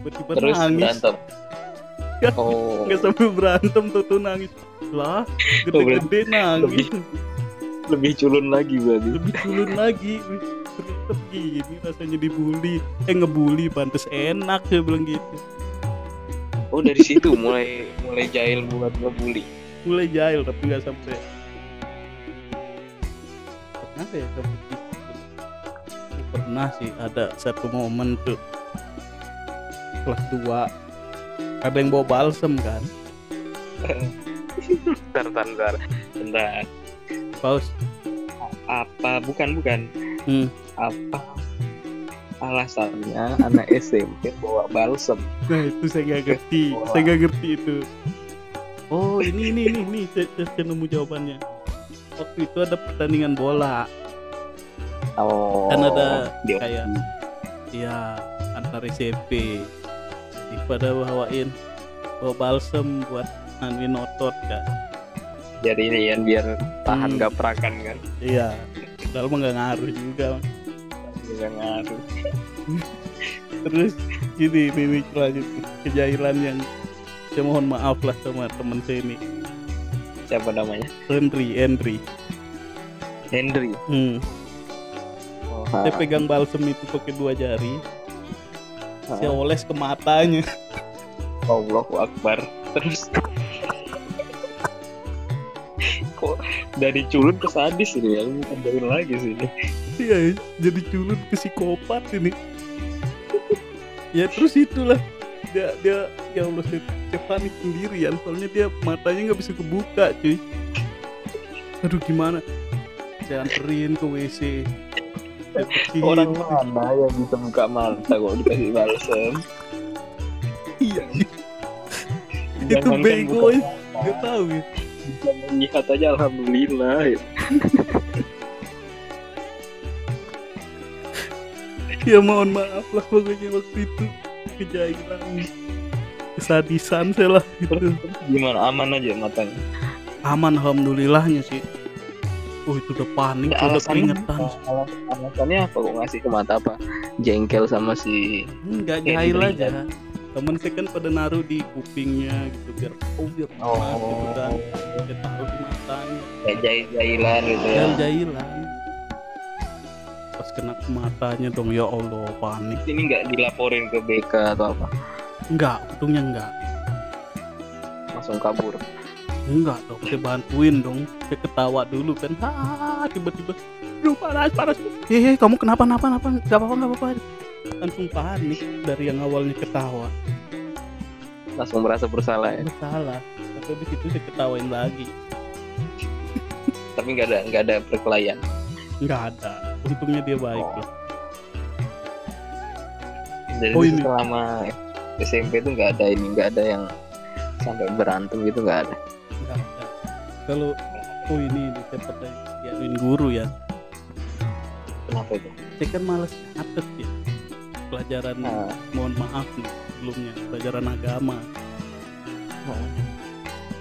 tiba-tiba Terus nangis berantem. Ya, Oh. nggak sampai berantem tuh tuh nangis lah gede-gede nangis Lebih culun lagi berarti. lebih culun lagi ternyata gini rasanya dibully eh ngebully pantes enak saya bilang gitu Oh dari situ mulai mulai jahil buat ngebully. mulai jahil tapi nggak sampai pernah ya sampai pernah sih ada satu momen tuh kelas 2 ada yang bawa balsem kan Bentar, bentar, bentar. Bentar. paus Apa? Bukan, bukan. Hmm. Apa alasannya anak SMP bawa balsem? nah itu saya nggak ngerti. Saya nggak ngerti itu. Oh ini ini ini ini. Saya, saya, nemu jawabannya. Waktu itu ada pertandingan bola. Oh. Kan ada dia- kayak ya antar SMP jadi pada bawain bawa balsem buat anuin otot kan Jadi ini kan biar tahan Hmm. gaprakan kan. iya. Padahal mah nggak ngaruh juga Bisa ngaruh. terus gini ini lanjut kejahilan yang saya mohon maaf lah sama temen saya ini Siapa namanya? Henry Henry Henry. hmm. Oh, saya pegang balsem itu pakai dua jari ah. saya oles ke matanya Allahu Akbar. Terus kok dari culun ke sadis ini ya? Tambahin lagi sih ini. iya jadi culun ke psikopat ini. Ya terus itulah. Dia dia ya Allah saya, saya panik sendirian. Soalnya dia matanya nggak bisa kebuka cuy. Aduh gimana? Saya anterin ke WC. Orang mana yang bisa buka mata kok dikasih balsam? iya itu Jangankan bego ya. nggak tahu ya bisa melihat aja alhamdulillah. ya. ya mohon maaf lah pokoknya waktu itu kejailan kesadisan saya lah gitu gimana? Aman aja matanya. aman alhamdulillahnya sih oh itu udah panik Ya, udah keringetan apa? Alas- Alasannya apa kok ngasih ke mata apa? Jengkel sama si enggak jahil aja temen saya kan pada naruh di kupingnya gitu biar oh. biar panas gitu kan. Dia taruh di matanya. Kayak jahil-jahilan gitu ya. jahil jahilan pas kena ke matanya dong ya Allah panik. Ini nggak dilaporin ke BK atau apa? enggak untungnya enggak Langsung kabur. enggak dong saya bantuin dong. Saya ketawa dulu kan. Ha tiba-tiba. Aduh panas panas. Hehe kamu kenapa kenapa kenapa nggak apa-apa nggak apa-apa langsung panik dari yang awalnya ketawa. Langsung merasa bersalah ya? Bersalah tapi habis itu saya ketawain lagi. Tapi nggak ada nggak ada perkelahian? Nggak ada untungnya dia baik Oh. lah. Jadi Oh, ini. selama SMP itu nggak ada ini nggak ada yang sampai berantem gitu nggak ada? Nggak ada. Kalau oh ini ini saya pernah diaduin guru ya. Kenapa itu? Saya kan malas nyatet ya pelajaran Nah. mohon maaf nih sebelumnya pelajaran agama.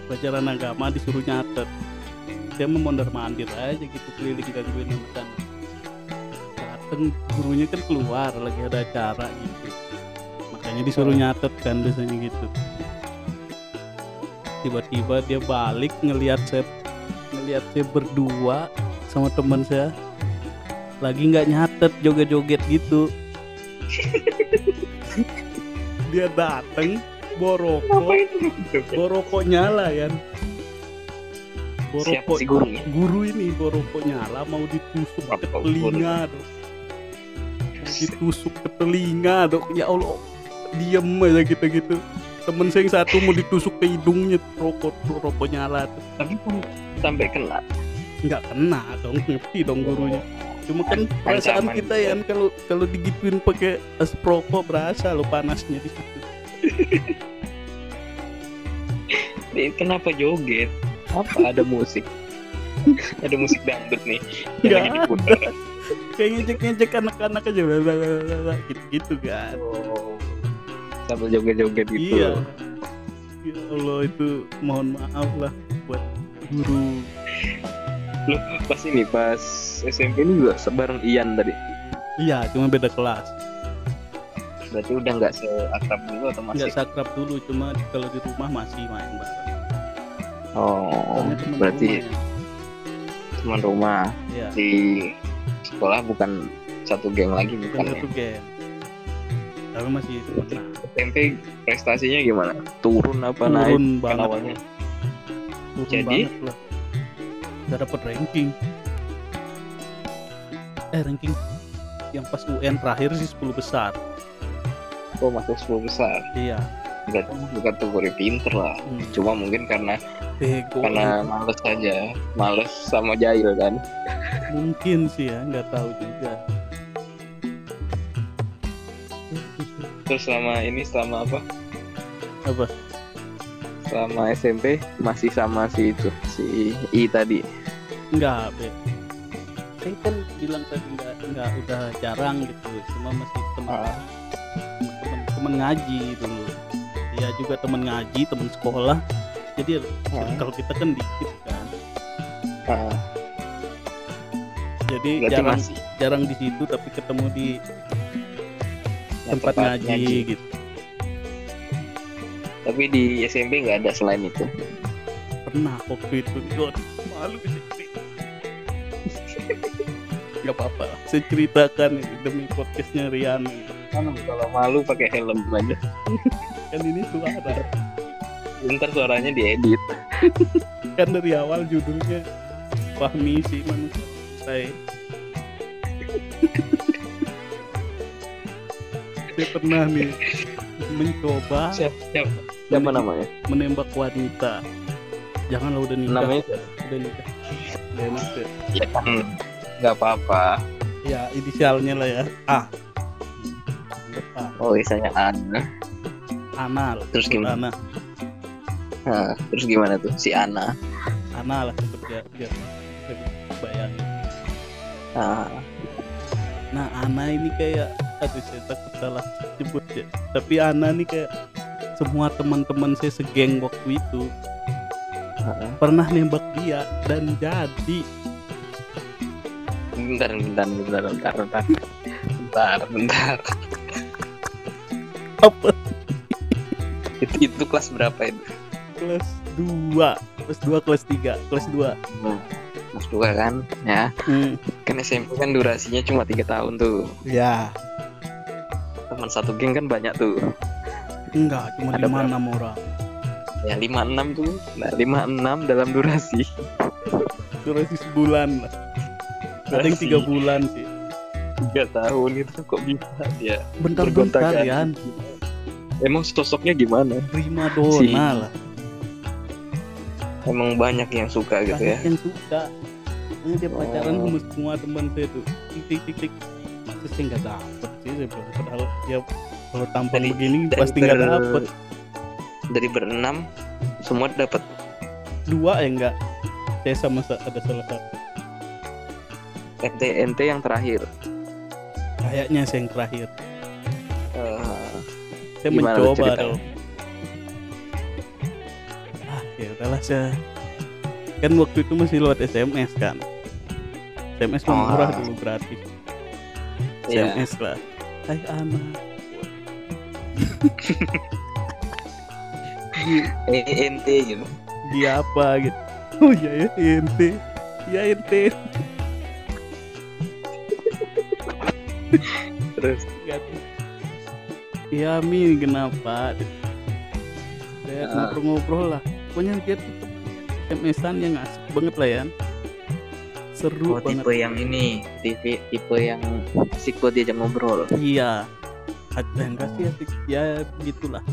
Pelajaran agama disuruh nyatet. Dia mau mondar mandir aja gitu keliling gangguin anak dateng gurunya kan keluar lagi ada acara gitu. Makanya disuruh nyatet kan biasanya gitu. Tiba-tiba dia balik ngelihat saya ngelihat saya berdua sama teman saya. Lagi nggak nyatet joget-joget gitu dia dateng borokok borokok nyala ya siapa borokok sih gurunya? guru ini borokok nyala mau ditusuk ke telinga dong ditusuk ke telinga dong ya Allah diem aja gitu gitu. Temen saya yang satu mau ditusuk ke hidungnya rokok rokok nyala tuh tapi sampai kena? Nggak kena dong ngerti dong gurunya cuma kan perasaan kita ya kan kalau kalau digituin pakai asap rokok berasa lo panasnya di situ. Kenapa joget? Apa ada musik? Ada musik dangdut nih. Yang lagi diputar. kayak ngejek-ngejek anak-anak aja gitu-gitu kan. Oh. sambil joget-joget gitu. Iya. Ya Allah itu mohon maaf lah buat guru Loh, pas ini pas SMP ini juga bareng Ian tadi? Iya cuma beda kelas. Berarti udah nggak seakrab dulu atau masih? Nggak sakrab dulu cuma kalau di rumah masih main bareng. Oh temen berarti rumah ya. teman rumah. Iya. di sekolah bukan satu geng lagi bukan bukan ya? satu game tapi masih SMP prestasinya gimana? Turun apa naik turun banget. awalnya turun Jadi? banget lah nggak dapet ranking. Eh ranking yang pas UN terakhir sih 10 besar. Kok masuk 10 besar? Iya. Berarti bukan kategori pinter lah. Hmm. cuma mungkin karena bego. karena males aja. Males sama jahil kan? Mungkin sih ya nggak tahu juga. Terus selama ini selama apa? Apa selama SMP masih sama si itu si I tadi. Nggak be. Saya kan bilang tadi nggak nggak udah jarang gitu. Cuma masih teman Ah. teman teman ngaji dulu. Ya juga teman ngaji teman sekolah. Jadi Ah. kalau kita kan dikit kan. Ah, jadi berarti jarang masih jarang di situ tapi ketemu di yang tempat ngaji, gitu tapi di SMP nggak ada selain itu. Pernah waktu itu Aduh, malu cerita nggak apa-apa. Saya ceritakan demi podcastnya Rian. Kan kalau malu pakai helm aja. Kan ini suara. Ntar suaranya diedit. Kan dari awal judulnya Fahmi si manusia. Saya saya pernah nih mencoba. Siapa siapa, siapa namanya? menembak wanita. Janganlah udah nikah. Namanya udah nikah. Udah nikah. Ya kan? Nggak apa-apa. Ya inisialnya lah ya. A. A. Oh misalnya Ana. Ana lah. Terus gimana? Ana. Nah, terus gimana tuh? Si Ana. Ana lah sebut biar biar biar bayangin. Ah, nah Ana ini kayak aduh saya takut salah sebut ya. Tapi Ana nih kayak semua teman-teman saya segeng waktu itu. Ah. pernah nembak dia dan jadi. Bentar bentar bentar bentar bentar. Bentar bentar. Apa? Itu itu kelas berapa itu? Kelas 2 kelas 2 kelas 3 kelas 2 nah, kelas dua kan ya. Hmm. kan SMP kan durasinya cuma tiga tahun tuh. Ya. Teman satu geng kan banyak tuh enggak cuma Ada lima enam orang. Ya 56 tuh. Nah 56 dalam durasi. Durasi sebulan. Ada yang tiga bulan sih. Tiga tahun itu kok bisa? Dia bentar-bentar ya. Emang sosoknya gimana? Prima donna lah. Emang banyak yang suka gitu ya? banyak yang suka. Makanya dia pacaran Oh. sama semua teman saya tuh. Tik tik tik tik. Masa sih nggak dapet sih padahal ya kalau tampang Dari- begini dari pasti nggak ber- dapet. dari berenam semua dapat dua ya enggak saya sama sa- ada salah satu. Ente yang terakhir. Kayaknya saya yang terakhir. Eh, saya mencoba dong. Ah ya udahlah saya kan waktu itu masih lewat SMS kan. SMS Oh. murah dulu gratis. Iya. SMS lah. Hai anak Di- ente gitu dia apa gitu. Oh iya ya ente. Ya ente. Terus? Ya mi kenapa? Saya Ah. ngobrol-ngobrol lah. Pokoknya dia tuh SMS-an yang asik banget lah ya seru oh banget. tipe yang ini tipe tipe yang asik buat diajak ngobrol. Iya ada yang kasih asik ya begitulah.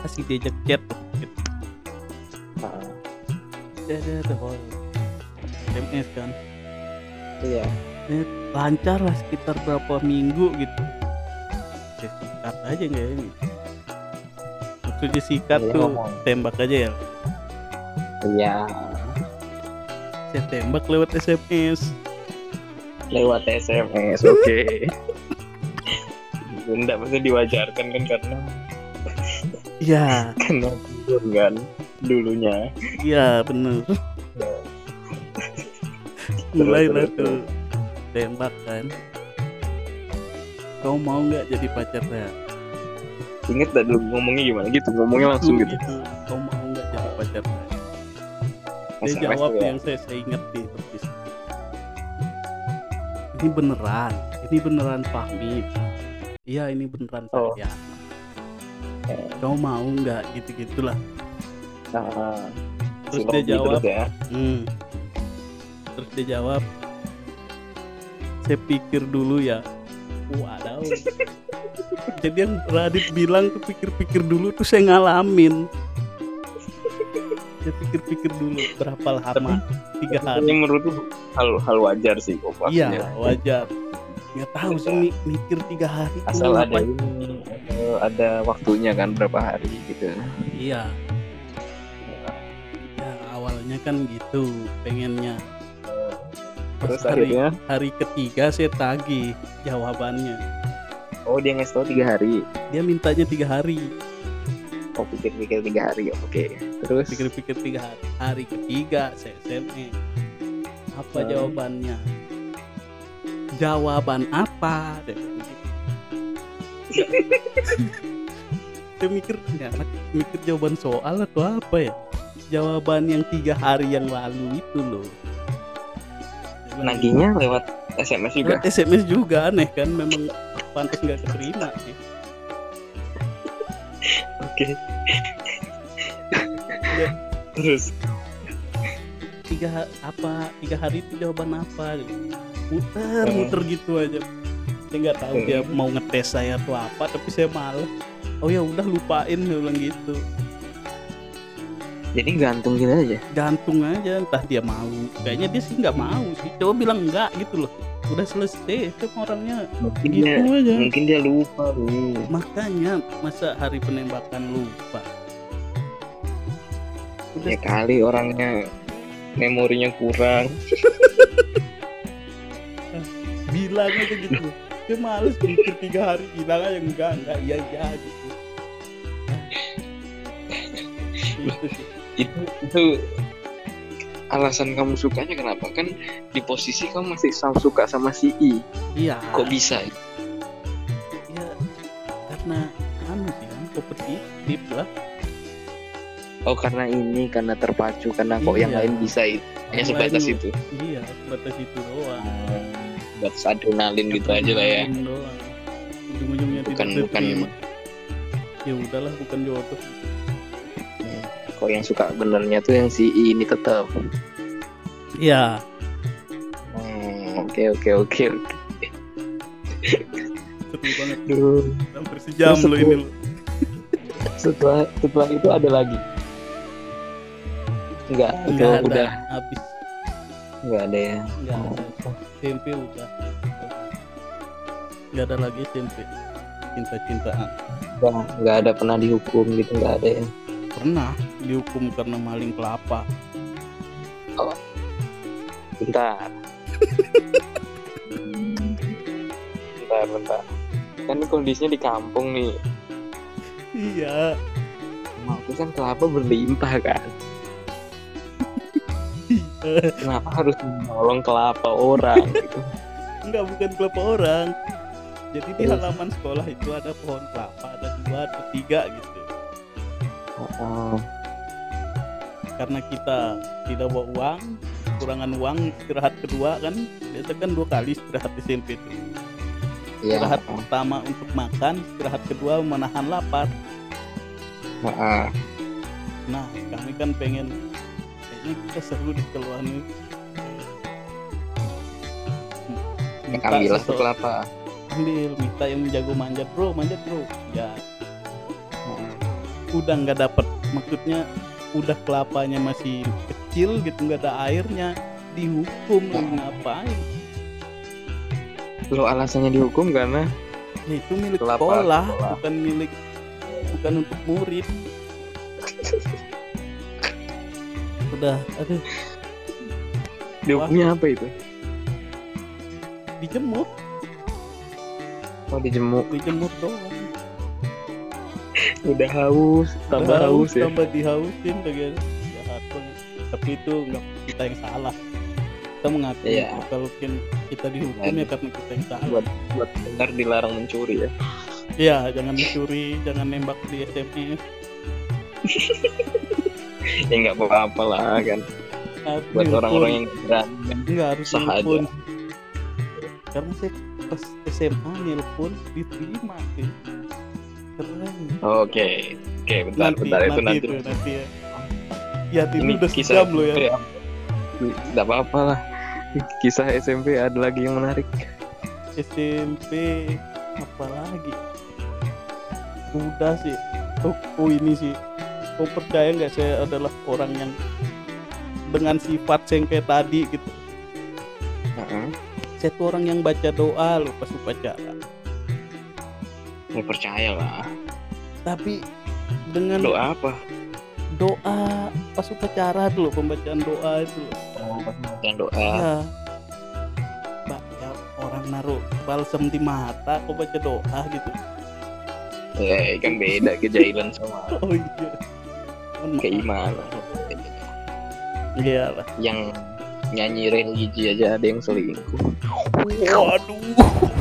Kasih diajak chat. Gitu. Ya ya tuh. SMS kan? Iya. Eh, lancar lah sekitar berapa minggu gitu. Ya sikat aja nggak ini? Maksudnya sikat Iya, tuh ngomong. tembak aja ya? Iya. Saya tembak lewat SMS lewat SMS oke Enggak maksudnya diwajarkan kan karena iya. karena turun kan dulunya. Iya bener. Mulai lah tuh tembak kan. Kau mau nggak jadi pacar saya? Inget dah dulu ngomongnya gimana? Gitu ngomongnya langsung gitu. kau mau nggak jadi pacar saya? Dia SMS jawab ya. yang saya saya inget di ini beneran ini beneran Fahmi iya ini beneran Oh. saya. Kau mau nggak? Gitu gitulah Nah, terus dia jawab. terus ya. Hmm. terus dia jawab saya pikir dulu ya. Waduh jadi yang Radit bilang tuh pikir-pikir dulu tuh saya ngalamin. Saya pikir-pikir dulu berapa lama? Tiga hari. ini menurut hal hal wajar sih kok iya maksudnya. wajar nggak tahu sih mi- mikir tiga hari asal ada ini ada waktunya kan berapa hari gitu. Iya. Ya awalnya kan gitu pengennya. Terus Pas hari, akhirnya? hari ketiga saya tagih jawabannya. Oh dia ngasih tau tiga hari? Dia mintanya tiga hari. Oh pikir-pikir tiga hari oke. Terus? Pikir-pikir tiga hari. Hari ketiga saya SMS apa Hmm. jawabannya jawaban apa? Dia gitu. saya mikir ya, anak mikir jawaban soal atau apa ya? Jawaban yang tiga hari yang lalu itu loh. Gitu. naginya lewat SMS juga. Lewat SMS juga aneh kan? Memang pantas nggak keterima sih. Oke. Ya. terus. Tiga apa? Tiga hari itu jawaban apa muter Hmm. muter gitu aja. Saya nggak tahu Hmm. dia mau ngetes saya atau apa tapi saya malas oh ya udah lupain dia bilang gitu. Jadi gantung gitu aja? Gantung aja entah dia mau. Kayaknya dia sih nggak mau sih. Coba bilang enggak gitu loh. Udah selesai sama orangnya mungkin gitu dia aja. mungkin dia lupa lu makanya masa hari penembakan lupa? Udah ya kali orangnya memorinya kurang bilang aja gitu. Dia males mikir tiga hari bilang aja enggak enggak iya iya gitu. Gitu sih. itu itu alasan kamu sukanya kenapa? Kan di posisi kamu masih sama suka sama si I. Iya. Kok bisa? Ya karena anu sih kan kompetitif lah. Oh karena ini karena terpacu karena kok yang Iya. lain bisa itu hanya Yang sebatas itu. Iya sebatas itu doang batas adrenalin gitu aja lah ya. Doang. ujung-ujungnya Bukan- tidak bukan- ya udahlah bukan jodoh. Oh yang suka benernya tuh yang si I ini tetap Iya, Hmm, oke oke oke oke. Banget. Duh, Hampir sejam lo ini lo. setelah setelah itu ada lagi? Enggak Enggak ada, udah. Habis. enggak ada ya? Enggak ada. SMP udah. Enggak ada lagi SMP. Cinta-cintaan. enggak ada pernah dihukum gitu enggak ada ya Pernah dihukum karena maling kelapa. bentar bentar bentar kan kondisinya di kampung nih Iya. Maksudnya kan kelapa berlimpah kan. Kenapa harus menolong kelapa orang gitu Enggak bukan kelapa orang. Jadi di Terus? halaman sekolah itu ada pohon kelapa, ada dua atau tiga gitu. oh, Karena kita tidak bawa uang, kurangan uang istirahat kedua kan, biasa kan dua kali istirahat SMP itu. iya Istirahat pertama untuk makan, istirahat kedua menahan lapar. Heeh. Nah, kami kan pengen kita seru di keluar nih. Minta ambil sesok- kelapa. Ambil minta yang jago manjat bro manjat bro. Ya. Udah nggak dapet maksudnya udah kelapanya masih kecil gitu nggak ada airnya dihukum lagi ngapain? Lo alasannya dihukum karena ya itu milik Kelapa sekolah sekolah. bukan milik bukan untuk murid udah aduh dihukumnya apa itu? Dijemur. Oh dijemuk dijemur doang. Udah haus tambah Udah haus ya? tambah dihausin bagian. Jahat banget tapi itu nggak kita yang salah. Kita mengakui Iya. kalau kin- kita dihukum ya karena kita yang salah. Buat buat benar dilarang mencuri ya? Iya, jangan mencuri jangan nembak di SMS ya nggak apa-apa lah kan. Harus buat orang-orang yang berani kan. nggak harus sah aja. nelpon karena saya pas SMA nelpon diterima sih. Keren. Oke oke bentar nanti, bentar itu nanti, nanti. ya. Ya ini udah kisah sejam loh ya. Nggak apa-apa lah kisah SMP ada lagi yang menarik. SMP apa lagi? Udah sih oh, oh ini sih kau percaya nggak saya adalah orang yang dengan sifat kayak tadi gitu? Heeh. saya tuh orang yang baca doa loh pas upacara. Ya percaya lah. Tapi dengan doa apa? Doa pas upacara loh pembacaan doa itu oh pas bacaan doa. Ya Mbak, ya orang naruh balsam di mata kok baca doa gitu. Ya kan beda kejahilan sama oh iya Maaf. keimanan iya lah yang nyanyi religi aja ada yang selingkuh Waduh.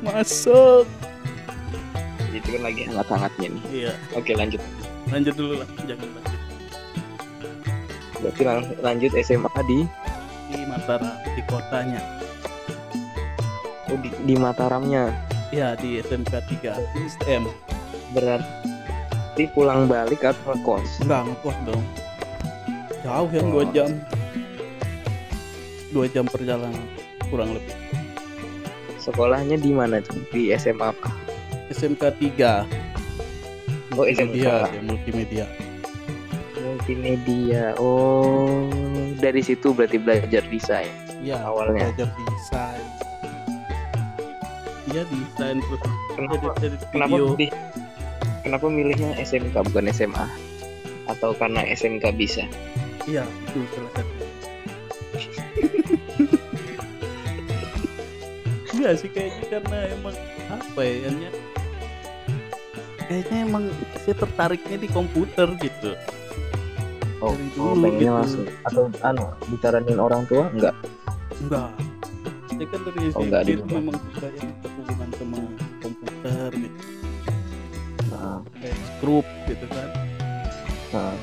Masuk. itu kan lagi hangat-hangatnya nih Iya, oke lanjut lanjut dulu lah, jangan lanjut. berarti lang- lanjut SMA di Di Mataram, di kotanya. oh, di, di Mataramnya Ya, di SMK 3, di STM. Berarti pulang balik atau ngekos Enggak, ngekos dong. Jauh yang dua jam. Dua jam perjalanan, kurang lebih. sekolahnya di mana tuh di SMA apa SMK 3. Oh, SMK. Multimedia, ya, multimedia. multimedia oh dari situ berarti belajar desain Ya, Awalnya. belajar desain. Iya, desain terus kenapa edit-edit kenapa video. milih kenapa milihnya SMK bukan SMA atau karena SMK bisa Iya, itu salah satu. Enggak sih kayaknya karena emang apa ya kayaknya kayaknya emang saya tertariknya di komputer gitu. oh, Dari oh dulu pengennya gitu. langsung atau anu ditaranin orang tua enggak Enggak. Saya kan dari Oh, SMP enggak memang suka yang grup gitu kan. nah.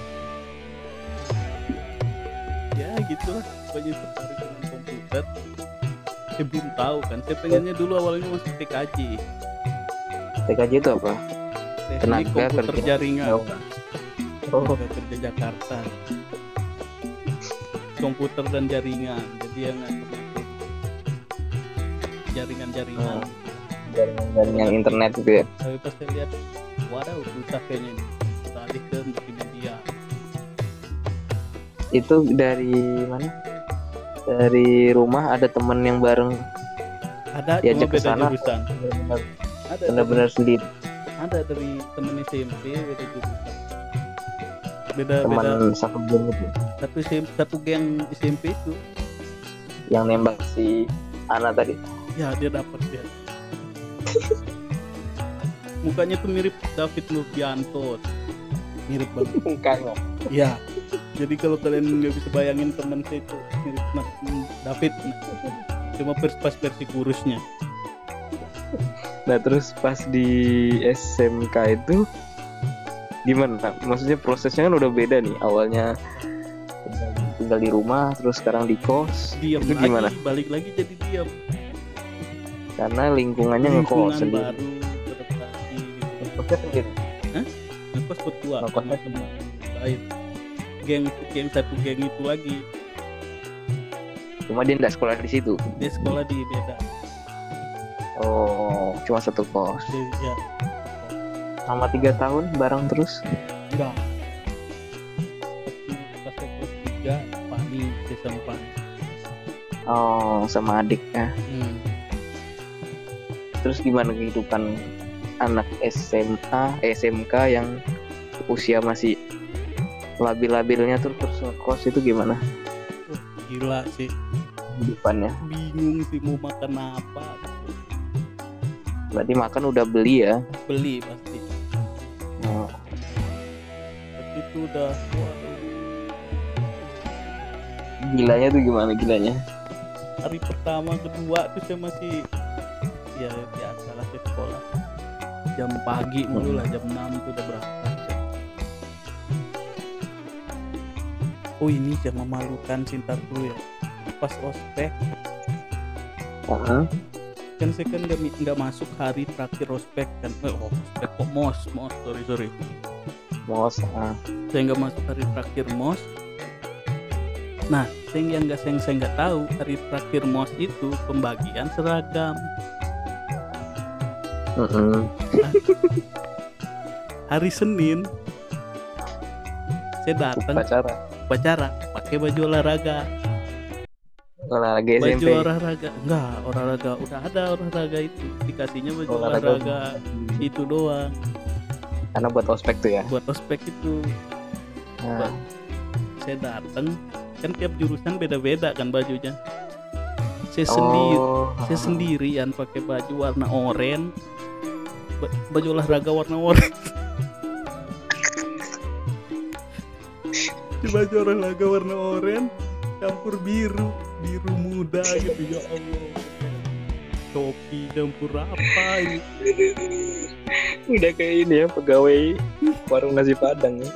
Ya gitu lah. Pokoknya tertarik dengan komputer. Saya belum tahu kan. Saya pengennya dulu awalnya masuk TKJ. TKJ itu apa teknik Tenaga komputer kerja jaringan. Oh, tenaga kerja Jakarta komputer dan jaringan jadi yang ngatur jaringan-jaringan Oh. Jaringan-jaringan internet gitu ya. tapi pas saya lihat waduh susah kayaknya ini beralih ke multimedia. Itu dari mana? Dari rumah ada temen yang bareng. Ada Diajak ke sana. benar-benar sendiri. Ada dari temen SMP beda jurusan. Beda teman beda satu geng itu. Satu SMP, satu geng SMP itu. Yang nembak si Ana tadi. ya dia dapat dia mukanya tuh mirip David Nurbianto mirip banget Mukanya. ya jadi kalau kalian nggak bisa bayangin teman saya itu mirip nah, David nah. cuma pers pas versi kurusnya Nah terus pas di SMK itu gimana? Maksudnya prosesnya kan udah beda nih. Awalnya tinggal, tinggal di rumah, terus sekarang di kos. diam Itu lagi gimana? balik lagi jadi diam Karena lingkungannya ngekos lingkungan sendiri. baru beradaptasi gitu Ngekosnya sendiri. ngekos berdua Ngekos sama teman lain geng geng satu geng itu lagi Cuma dia nggak sekolah di situ. dia sekolah di beda Oh, cuma satu kos. dia ya Selama tiga tahun bareng terus. enggak pas kelas tiga Pani desa Pani Oh, sama adiknya. hmm. Terus gimana kehidupan anak SMA, SMK yang usia masih labil-labilnya tuh terus ngekos itu gimana gila sih kehidupannya? bingung sih mau makan apa Berarti makan udah beli ya? beli pasti Oh, tapi itu udah waduh, gilanya tuh gimana gilanya? hari pertama kedua tuh saya masih ya biasa lah saya sekolah jam pagi mulu lah jam 6 tuh udah berangkat oh ini yang memalukan cinta dulu ya. Pas ospek. Heeh. kan saya kan nggak mi- nggak masuk hari terakhir ospek kan. Eh, oh, ospek kok mos mos sorry sorry. Mos, ah. saya nggak masuk hari terakhir mos. Nah saya yang nggak saya nggak tahu hari terakhir mos itu pembagian seragam Hari Senin. Saya datang. Upacara. upacara. Pakai baju olahraga. Olahraga baju SMP. olahraga. Enggak olahraga. Udah ada olahraga itu. Dikasihnya baju Olahraga. olahraga. Itu doang. Karena buat ospek tuh ya. buat ospek itu. Nah, saya datang. Kan tiap jurusan beda-beda kan bajunya. Saya sendiri oh, saya sendirian pakai baju warna oranye baju olahraga warna oranye di baju olahraga warna oranye campur biru biru muda gitu ya Allah. Topi campur apa ini? Udah kayak ini ya pegawai warung nasi padang ya.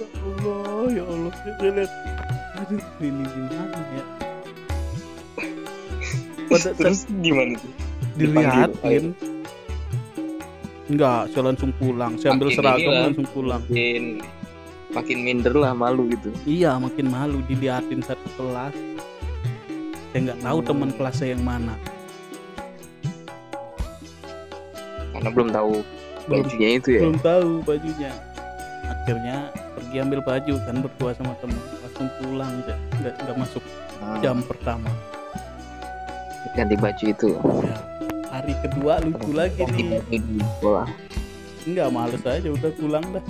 ya Allah ya Allah. Saya lihat. Aduh ini gimana ya? Pada Terus gimana tuh? Dilihatin. Enggak saya langsung pulang. Saya ambil Makin seragam langsung pulang. Makin makin minder lah malu gitu. iya makin malu dilihatin satu kelas. Saya nggak tahu Hmm. teman kelas saya yang mana. Karena belum tahu belum bajunya itu ya. belum tahu bajunya. Akhirnya pergi ambil baju kan berdua sama teman. Langsung pulang nggak nggak masuk Ah, jam pertama ganti baju itu. ya. hari kedua lucu lagi nih baju di sekolah. nggak males aja udah pulang dah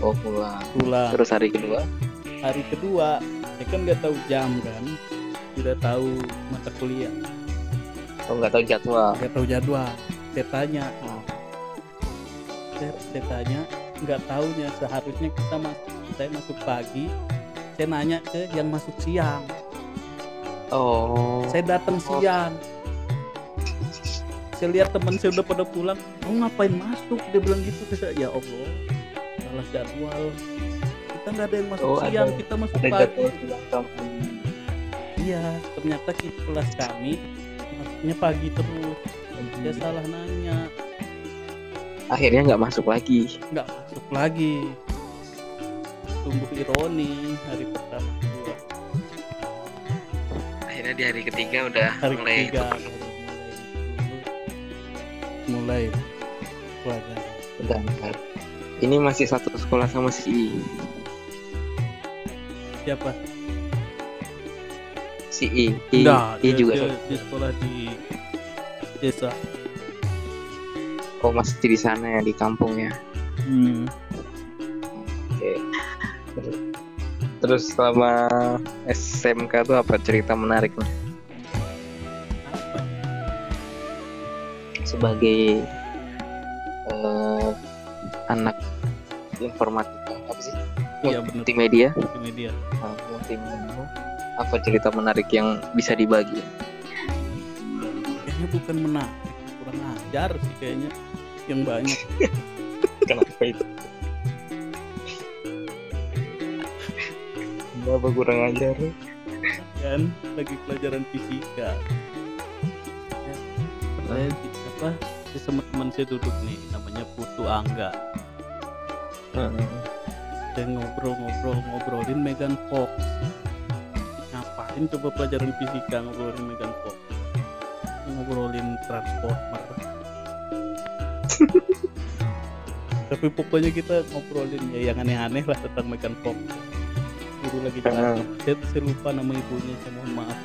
Oh pulang. pulang Terus hari kedua. hari kedua saya kan nggak tahu jam kan tidak tahu mata kuliah Oh nggak tahu jadwal. nggak tahu jadwal saya tanya saya, saya tanya nggak tahunya seharusnya kita masuk saya masuk pagi saya nanya ke yang masuk siang Oh. saya datang siang. Saya lihat teman saya udah pada pulang. Mau ngapain masuk? Dia bilang gitu. Saya ya allah salah jadwal. Kita nggak ada yang masuk Oh, ada- siang kita masuk ada pagi. iya ternyata kita kelas kami masuknya pagi terus. Dia salah nanya. Akhirnya nggak masuk lagi. Nggak masuk lagi. Tumbuh ironi hari pertama akhirnya di hari ketiga udah hari mulai ketiga baru mulai. Mulai. Pelajaran Bentar, bentar. ini masih satu sekolah sama si I. Siapa? Si I. I, enggak I dia, juga. dia, satu. dia sekolah di desa. Oh masih di sana ya di kampung ya hmm. Terus selama SMK tuh apa cerita menariknya? apa Sebagai eh, anak informatika apa sih? iya Multimedia. di media Nah, multimedia. Apa cerita menarik yang bisa dibagi? kayaknya bukan menarik kurang ajar sih kayaknya yang banyak Kenapa itu? Kenapa kurang ajar? kan lagi pelajaran fisika. Ya, saya apa si sama teman saya duduk nih namanya Putu Angga. Saya ngobrol-ngobrol ngobrolin Megan Fox. Ngapain coba pelajaran fisika ngobrolin Megan Fox? Ngobrolin Transformer. Tapi pokoknya kita ngobrolin ya yang aneh-aneh lah tentang Megan Fox guru lagi jelasin saya, saya lupa nama ibunya saya mohon maaf.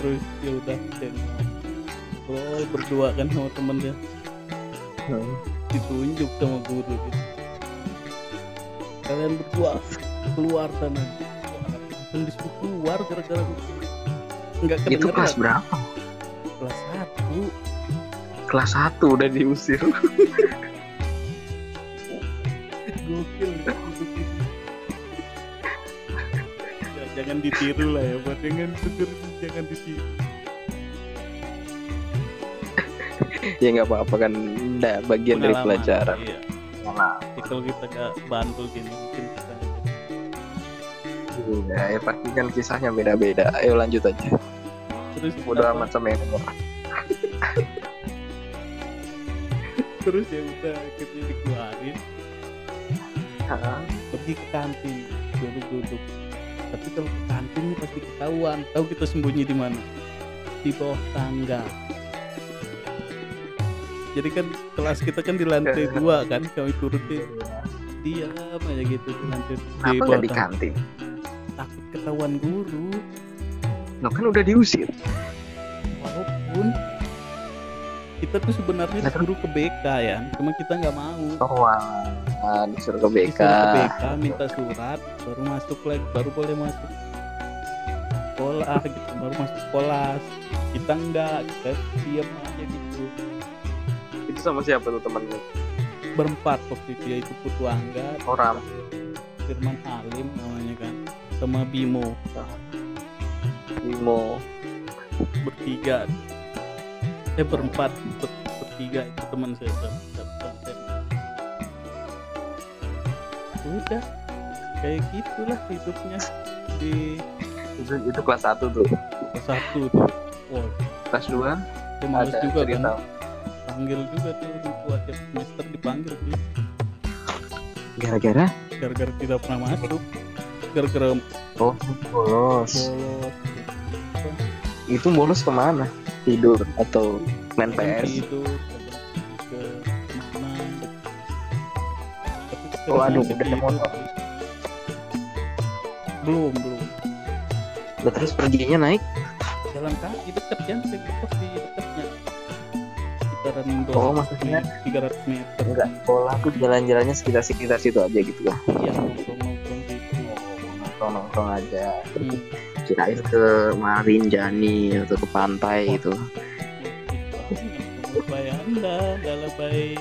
Terus ya udah saya ngobrol berdua kan sama temennya ditunjuk sama guru gitu kalian berdua keluar sana. Langsung disuruh keluar gara-gara nggak Itu kedengeran kelas berapa? kelas satu. Kelas 1 udah diusir. jangan ditiru lah ya buat jangan tidur jangan ditiru. Ya nggak apa-apa kan udah bagian dari Pengalaman, pelajaran. iya. Nah, Jadi kalau kita nggak bantu gini mungkin kita iya, ya pasti kan kisahnya beda-beda. Ayo lanjut aja. terus apa, amat sama yang terus ya udah akhirnya dikeluarin. Pergi ke kantin duduk-duduk tapi kalau kantin pasti ketahuan tahu kita sembunyi di mana di bawah tangga jadi kan kelas kita kan di lantai dua kan kami turutin diam aja gitu di lantai di Kenapa bawah nggak di tangga. kantin? takut ketahuan guru Lo kan udah diusir. walaupun kita tuh sebenarnya Lah, kan- disuruh ke BK ya cuma kita nggak mau Oh, wah. Ah, disuruh ke BK. disuruh ke BK minta surat baru masuk lagi baru boleh masuk sekolah gitu baru masuk kelas kita enggak kita diam aja gitu Itu sama siapa tuh temennya? berempat waktu itu yaitu Putu Angga Orang. Firman Halim namanya kan sama Bimo Bimo. bertiga eh berempat ber- bertiga itu teman saya. Udah kayak gitulah hidupnya di Itu, itu kelas 1 tuh. kelas satu tuh wah Kelas 2 saya males ada juga cerita. kan panggil juga tuh buat tiap semester dipanggil sih Gara-gara gara-gara tidak pernah masuk gara-gara oh bolos. bolos Itu bolos ke mana? Tidur atau main PS? tidur Oh, aduh, udah ada motor. belum belum Lah, terus perginya naik? jalan kaki deket kan saya di dekatnya sekitaran Oh, 200 maksudnya? meter, 300 meter Enggak, sekolah tuh jalan-jalannya sekitar-sekitar situ aja gitu lah. iya nongkrong-nongkrong gitu Nongkrong-nongkrong aja. hmm. Kirain ke Marin Jani atau ke pantai gitu. Lebay anda, dah lebay.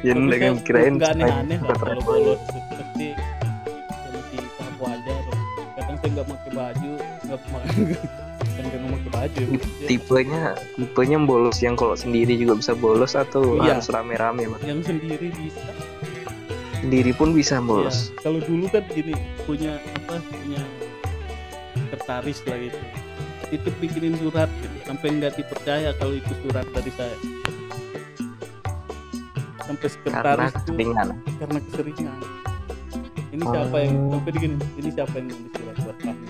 Ya kan saya kirain nggak aneh-aneh lah kalau bolos pasti ya masih tahap wajar. Kadang saya nggak pakai baju, nggak pakai kan nggak pakai baju. ya, tipenya tipenya bolos yang kalau sendiri juga bisa bolos atau Iya. harus rame-rame Mas? Yang sendiri bisa. sendiri pun bisa Ya, bolos kalau dulu kan gini punya apa punya tertaris lah gitu. Itu bikinin surat gitu. sampai nggak dipercaya kalau itu surat dari saya sampai karena sekretaris itu keseringan karena keseringan ini Oh. siapa yang sampai begini ini siapa yang nulis surat buat kamu?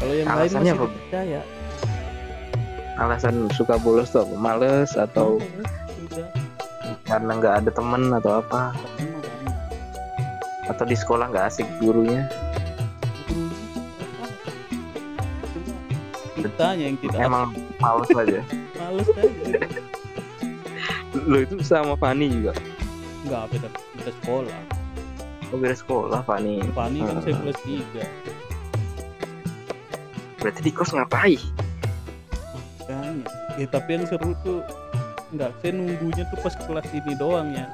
Kalau yang lain Alasannya masih apa? dipercaya alasan suka bolos tuh apa? males atau sudah karena nggak ada temen atau apa? Atau di sekolah nggak asik gurunya? Kitanya yang tidak emang males aja males aja lo itu sama Fani juga? Nggak beda beda sekolah. Oh beda sekolah Fani. Fani kan Hmm. saya kelas tiga. Berarti di kos ngapain? Kan? Ya tapi yang seru tuh nggak saya nunggunya tuh pas kelas ini doang ya.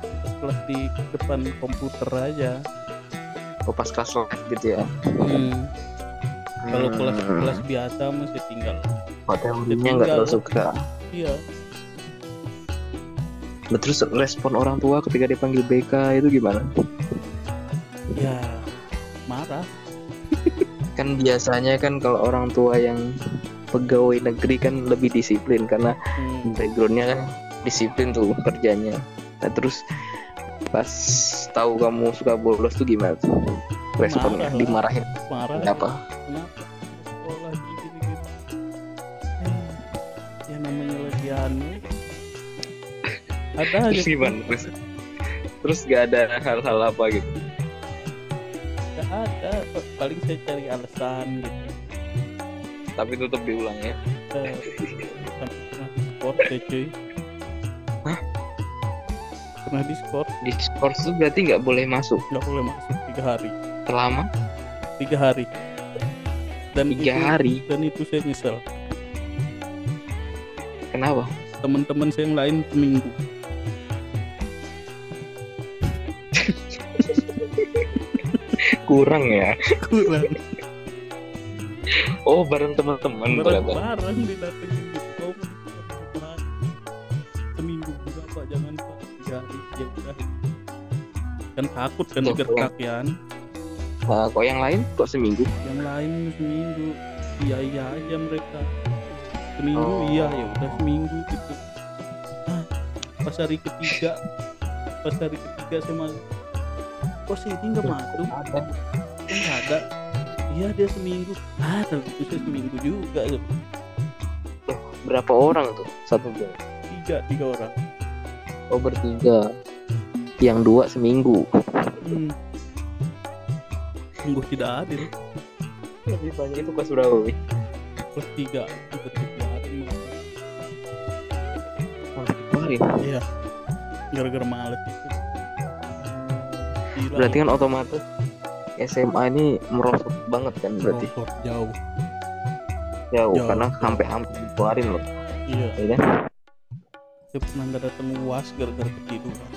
Pas kelas di depan komputer aja. Oh pas kelas live gitu ya? Kalau kelas Hmm. kelas biasa masih tinggal hotel Dia roomnya nggak terlalu suka. iya. Nah, terus respon orang tua ketika dipanggil BK itu gimana? Ya marah. Kan biasanya kan kalau orang tua yang pegawai negeri kan lebih disiplin karena Hmm, backgroundnya kan disiplin tuh kerjanya. Nah terus pas tahu kamu suka bolos tuh gimana tuh? Responnya? Marah dimarahin marah. apa ada aja terus gimana? Terus terus gak ada hal-hal apa gitu? Gak ada. Paling saya cari alasan gitu. Tapi tetap diulang ya. Eh, sampai pernah di sport ya cuy. Hah? pernah di sport di sports tuh berarti nggak boleh masuk? Nggak boleh masuk. Tiga hari. Selama? Tiga hari. Dan tiga itu hari? dan itu saya nyesel. Kenapa? Teman-teman saya yang lain seminggu kurang ya? Kurang. Oh bareng teman-teman ternyata. bareng-bareng didatengin Pak, seminggu pak. Jangan pak. Tiga hari udah kan takut kan Tuh, gertak ya nah, kok yang lain? Kok seminggu? Yang lain seminggu. Iya iya aja mereka. Seminggu Oh. iya ya udah seminggu gitu. Ah, pas hari ketiga. Pas hari ketiga sama kok sih ini nggak masuk. ada. Nggak ada. Iya dia seminggu. Ah tapi itu saya seminggu juga berapa orang tuh? Satu geng tiga tiga orang. Oh bertiga. Yang dua seminggu. Hmm. sungguh tidak adil lebih banyak itu kelas berapa Wi? plus tiga itu tiga hari. Kemarin iya. Gara-gara males Gila, berarti kan otomatis SMA ini merosot banget kan berarti? Rokok jauh. Jauh, Jauh. karena sampai hampir dikeluarin loh. Iya. Ya kan? Saya pernah nggak datang uas gara-gara ketiduran?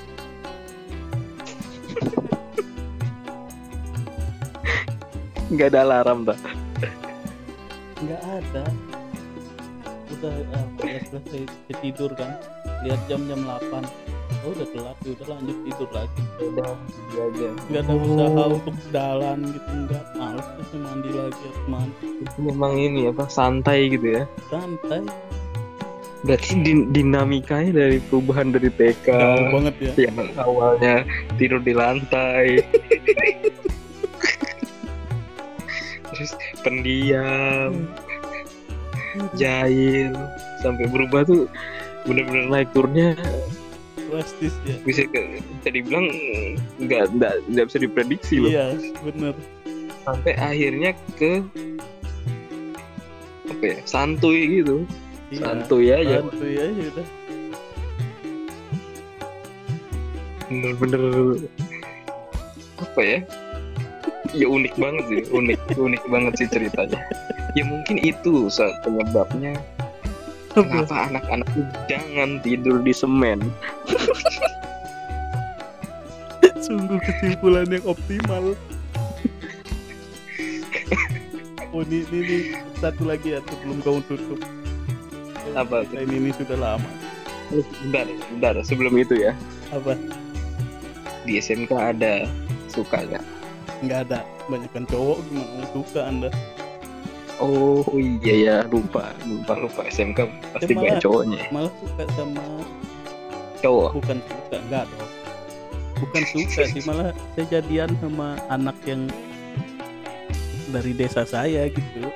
Nggak ada alarm dah nggak ada. Udah ah, ya saya tidur kan. Lihat jam jam 8 oh udah telat ya udah lanjut tidur lagi. Udah aja nggak ada usaha untuk jalan gitu nggak. Males terus mandi lagi harus mandi. Itu memang ini apa santai gitu ya? Santai. Berarti din- dinamikanya dari perubahan dari TK jauh banget ya. yang awalnya tidur di lantai. Terus pendiam jahil sampai berubah tuh bener-bener naik turunnya drastis ya. Bisa ke, bisa dibilang nggak nggak nggak bisa diprediksi loh. Iya bener. Sampai akhirnya ke apa ya santuy gitu. Iya. santuy aja. santuy aja udah. Bener-bener apa ya? Ya unik banget sih unik unik banget sih ceritanya. Ya mungkin itu saat penyebabnya kenapa anak-anak jangan tidur di semen? Sungguh kesimpulan yang optimal. Oh ini, ini, ini satu lagi ya sebelum kamu tutup. Apa? Tuh? Selain ini sudah lama. Bentar bentar. Sebelum itu ya. Apa? Di SMK ada suka nggak? Nggak ada. Banyak kan cowok gimana suka anda Oh iya ya lupa lupa lupa SMK pasti banyak cowoknya ya. malah suka sama cowok. bukan suka enggak dong bukan suka sih malah saya jadian sama anak yang dari desa saya gitu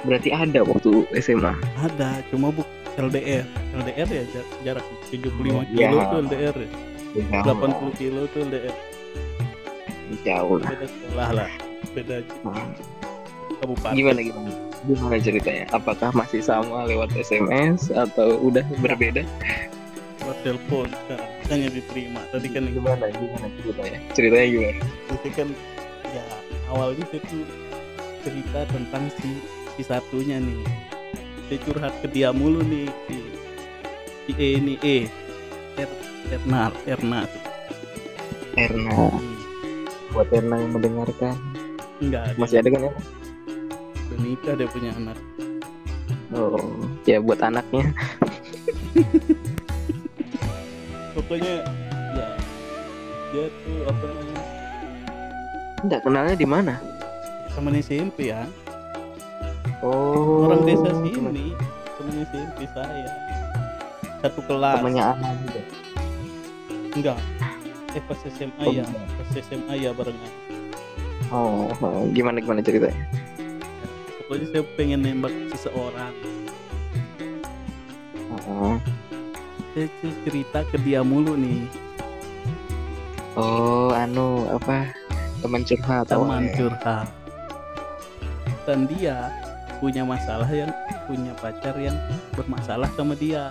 Berarti ada waktu SMA. ada cuma bu LDR LDR ya jar- jarak 75 Oh, kilo iya. tuh LDR ya. Jauh, 80 kilo tuh LDR jauh lah. beda sekolah lah beda Nah, kabupaten Gimana gimana? Gimana ceritanya? Apakah masih sama lewat SMS atau udah berbeda? lewat telepon sekarang hanya diterima tadi kan Gimana? Gimana ceritanya? Ceritanya gimana? itu kan ya awalnya tuh cerita tentang si si satunya nih saya curhat ke dia mulu nih si si E ini E Er Erna Erna. Erna. Hmm, Buat Erna yang mendengarkan. enggak Masih ada kan ya? Udah nikah dia punya anak Oh, ya buat anaknya. pokoknya ya dia tuh apa namanya Enggak kenalnya di mana? teman SMP ya Oh. orang desa sini teman SMP saya satu kelas Temannya Ana juga. enggak eh pas SMA Oh, ya pas SMA ya barengan Oh, oh, gimana gimana ceritanya? Pokoknya saya pengen nembak seseorang Oh, saya cerita ke dia mulu nih oh anu apa? Teman curhat. teman awalnya. curhat dan dia punya masalah yang punya pacar yang bermasalah sama dia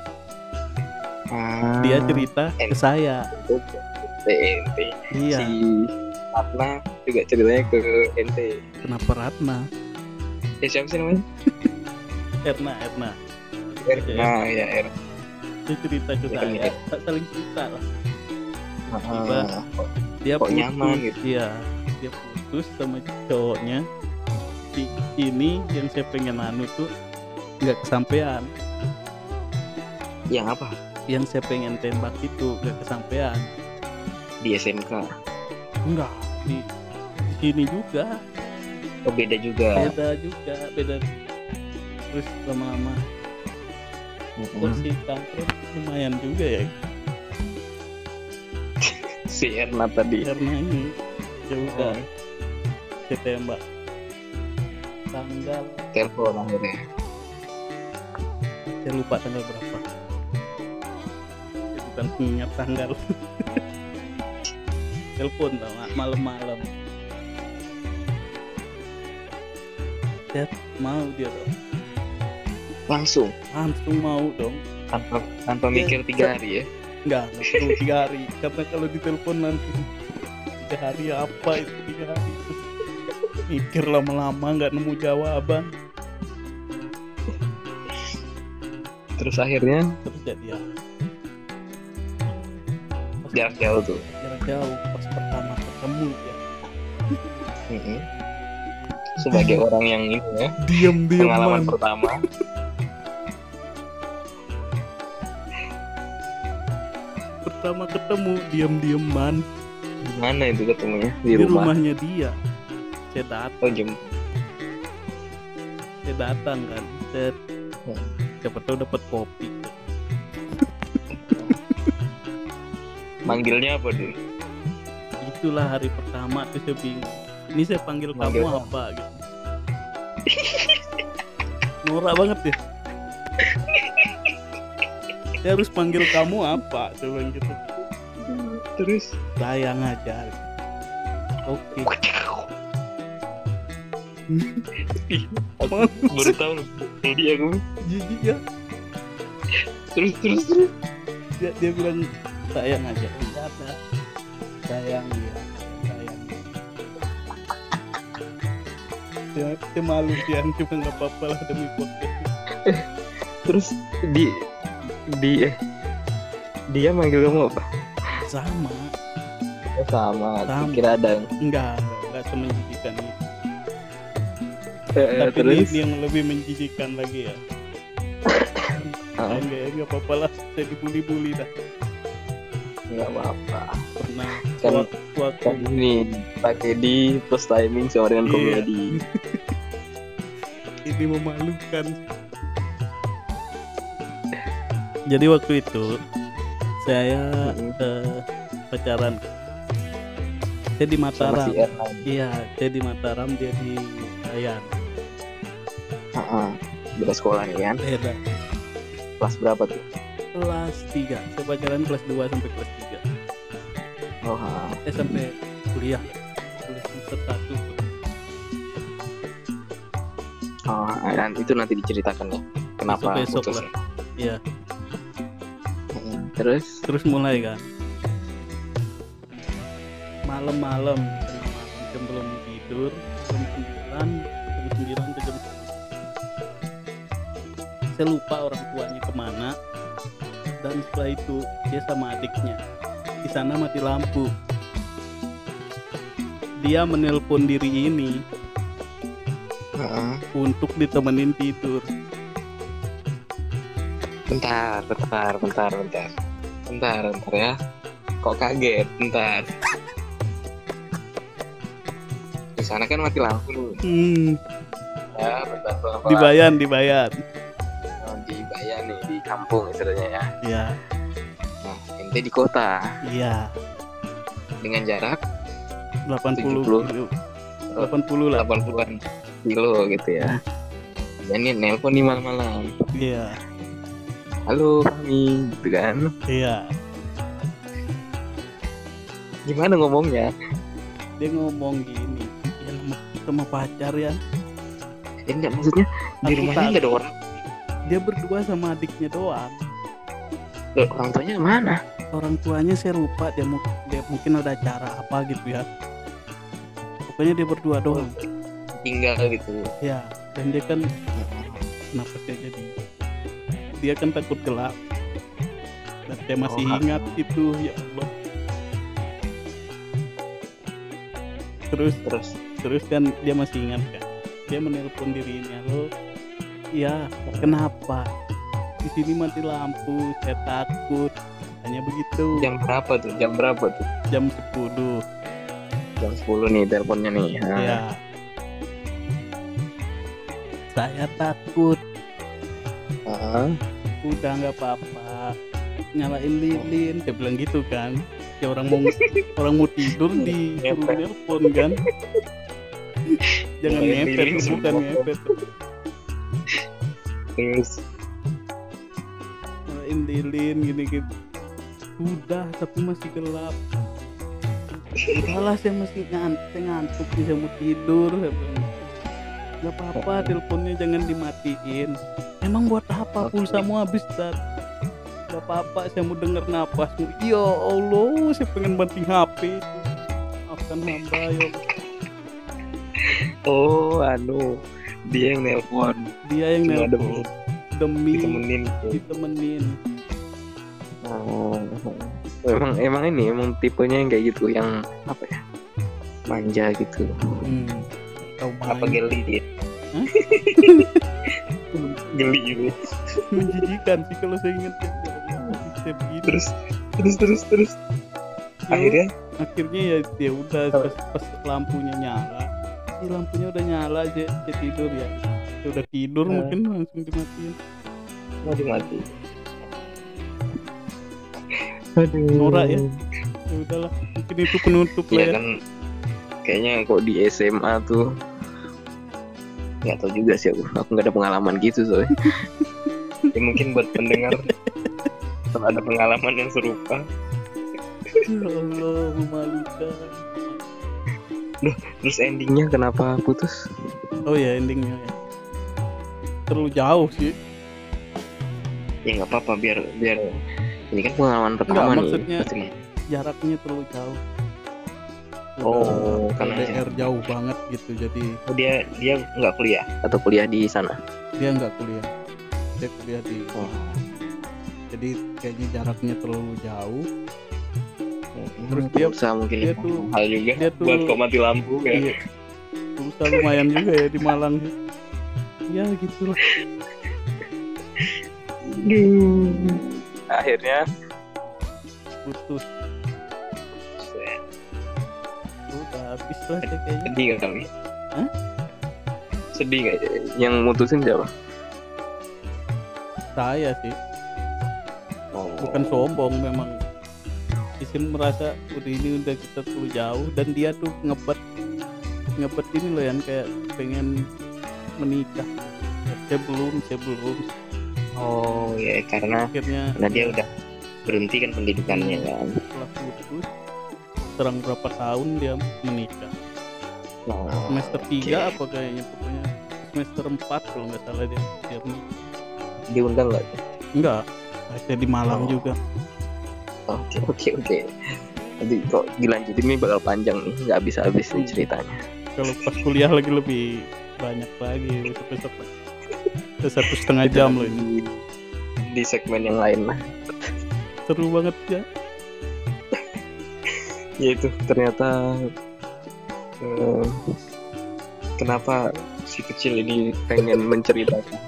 Ah, dia cerita ke saya TNT. iya Si Ratna juga ceritanya ke NT. kenapa Ratna Eh siapa sih namanya? Erna Erna Erna ya Erna. dia cerita ke Ya saya tak saling cerita lah Ah, dia Kok putus nyaman gitu. iya dia putus sama cowoknya si ini yang saya pengen anu tuh nggak kesampaian yang apa? yang saya pengen tembak itu nggak kesampaian Di SMK. enggak di, di sini juga Oh beda juga. beda juga beda. Terus lama-lama. Kok si lumayan juga ya. Si Erna tadi. karena ini. Ya udah. Oh, tembak tanggal. Telepon akhirnya. saya lupa tanggal berapa. Saya bukan ingat tanggal. Telepon malam-malam saya mau dia dong? Langsung? Langsung mau dong. Tanpa tanpa Ya, mikir tiga hari ya. enggak enggak perlu tiga hari. Karena kalau ditelepon nanti tiga hari apa itu tiga hari? Terus mikir lama-lama nggak nemu jawaban. Terus akhirnya? Terus jadi ya jarak jauh tuh. jarak jauh pas pertama ketemu ya. Mm-mm. Sebagai orang yang ini ya diam pengalaman pertama. pertama ketemu diam-diaman Di mana itu ketemunya di, di rumah? rumahnya dia saya datang Oh jam. saya datang kan saya Hmm. siapa tahu dapat kopi Manggilnya apa dulu? itulah hari pertama tuh saya bingung ini saya panggil Manggil. kamu apa gitu. Norak banget ya. Saya harus panggil kamu apa? Bilang gitu. Terus? Sayang aja. Oke. Aku baru tahu loh. Jadi aku jijik ya. Terus terus terus. dia, dia bilang sayang aja. Enggak ada sayang dia dia, dia malu dia cuma nggak apa-apa lah demi podcast Terus di di eh dia manggil kamu apa? sama Oh, sama. Sama. Kira ada. enggak enggak semenjijikan itu Eh, tapi terus ini yang lebih menjijikan lagi ya Ah. enggak ya enggak apa-apa lah saya dibully-bully dah nggak apa-apa. pernah Kan- waktu Kan ini tragedi plus timing sama dengan Iya. komedi. ini memalukan. Jadi waktu itu saya eh, pacaran. Saya di Mataram. Si iya saya di Mataram dia di Bayan Heeh. beda sekolah nih kan? Beda. Kelas berapa tuh? Kelas 3 saya pacaran kelas 2 sampai kelas 3 oh ha. eh sampai kuliah. Kuliah semester 1 oh dan itu nanti diceritakan ya kenapa Besok-besok putus. lah. ya? iya terus? Terus mulai kan? Malam-malam. Malam sebelum tidur jam 9 jam 9 ke jam 10 saya lupa orang tuanya ke mana. Dan setelah itu dia sama adiknya di sana mati lampu. Dia menelpon diri ini Heeh. untuk ditemenin tidur. Bentar bentar bentar bentar. Bentar bentar ya. Kok kaget? Bentar. Di sana kan mati lampu. Hmm, ya bentar pelan dibayan dibayan di Bayan nih di kampung istilahnya ya. Ya ente di kota. Iya. Dengan jarak? 80 70. kilo. 80 lah. 80-an kilo gitu ya. Jadi nelpon di malam-malam. Iya. Halo kami gitu kan? Iya. Gimana ngomongnya? Dia ngomong gini ya nama sama pacar ya. Ya enggak maksudnya di rumahnya enggak ada orang? Dia berdua sama adiknya doang. Loh, orang tuanya mana orang tuanya saya lupa dia, mu- dia mungkin ada acara apa gitu ya. Pokoknya dia berdua doang. tinggal gitu. Ya dan dia kan kenapa saya jadi dia kan takut gelap. Dan saya masih Oh, ingat itu ya Allah. Terus terus? terus kan dia masih ingat kan dia menelpon diri ini halo ya kenapa? Di sini mati lampu saya takut hanya begitu. Jam berapa tuh? Jam berapa tuh? Jam 10 jam 10 nih teleponnya nih. Nah, ya saya takut. Ah, udah nggak apa-apa. Nyalain lilin. Dia bilang gitu kan. Ya orang mau orang mau tidur di nelpon kan. Jangan ngepet. bukan ngepet. Terus. Nyalain lilin gini gitu udah tapi masih gelap. Udahlah saya masih ngantuk saya ngantuk saya mau tidur nggak apa-apa teleponnya jangan dimatiin. Emang buat apa pulsamu habis dan nggak apa-apa saya mau denger napasmu. Ya Allah saya pengen banting HP maafkan hamba ya oh anu dia yang nelpon. Dia yang nelpon. demi ditemenin. ditemenin oh emang emang ini emang tipenya yang kayak gitu yang apa ya manja gitu. Hmm. tahu apa geli dia? Hah? geli gitu. Menjijikan sih kalau saya ingat. Ya terus terus terus terus. Ya akhirnya? akhirnya ya ya udah pas, pas lampunya nyala. Si lampunya udah nyala aja saya tidur ya. Saya udah tidur Eh. mungkin langsung dimatiin. Mau dimati aduh. Norak ya. ya udahlah mungkin itu penutup lah ya ya. kan kayaknya kok di SMA tuh nggak tahu juga sih aku. Aku nggak ada pengalaman gitu soalnya ya mungkin buat pendengar kalau ada pengalaman yang serupa. Ya Allah memalukan. Terus endingnya kenapa putus? Oh ya endingnya ya. Terlalu jauh sih. Ya nggak apa-apa biar biar ini kan pengalaman pertama nih maksudnya- pasti jaraknya terlalu jauh Oh, karena LDR jauh banget gitu jadi Oh, dia dia nggak kuliah atau kuliah di sana dia nggak kuliah dia kuliah di oh. jadi kayaknya jaraknya terlalu jauh terus dia- usaha mungkin dia tuh- hal juga dia tuh- buat kok mati lampu kan Iya. Pulsa lumayan juga ya di Malang. Ya gitu lah. Akhirnya Putus. Udah habis lah kayaknya. sedih kali. Hah? sedih nggak yang mutusin siapa? Saya sih. Oh. bukan sombong memang. Isin merasa udah ini udah kita terlalu jauh. Dan dia tuh ngebet ngebet ini loh yang kayak pengen menikah. Saya belum saya belum oh ya karena akhirnya karena dia udah berhenti kan pendidikannya kan. Setelah putus serang berapa tahun dia menikah? Oh, semester oke. 3 apa kayaknya pokoknya semester 4 kalau nggak salah dia dia menikah. Diundang nggak? Enggak saya di Malang Oh. juga. Oke oke oke. Nanti kok dilanjutin ini bakal panjang nih nggak habis habis nih ceritanya. Kalau pas kuliah lagi lebih banyak lagi besok besok satu setengah jam loh ini. Di, segmen yang lain lah. Seru banget ya. Yaitu ternyata eh, kenapa si kecil ini pengen menceritakan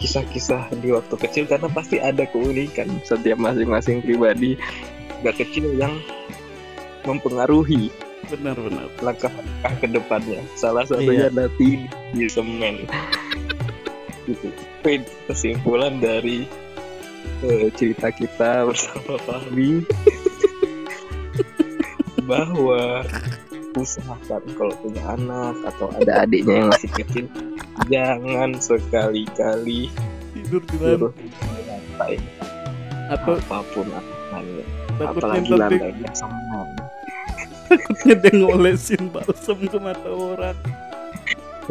kisah-kisah di waktu kecil? Karena pasti ada keunikan setiap masing-masing pribadi gak kecil yang mempengaruhi benar-benar langkah-langkah ke depannya. Salah satunya Iya. ada di semen gitu Itu kesimpulan dari eh, cerita kita bersama Fahmi. Bahwa usahakan kalau punya anak atau ada adiknya yang masih kecil jangan sekali-kali tidur di lantai. Atau apa pun takutnya apalagi lantainya semen takutnya dia ngolesin balsam ke mata orang.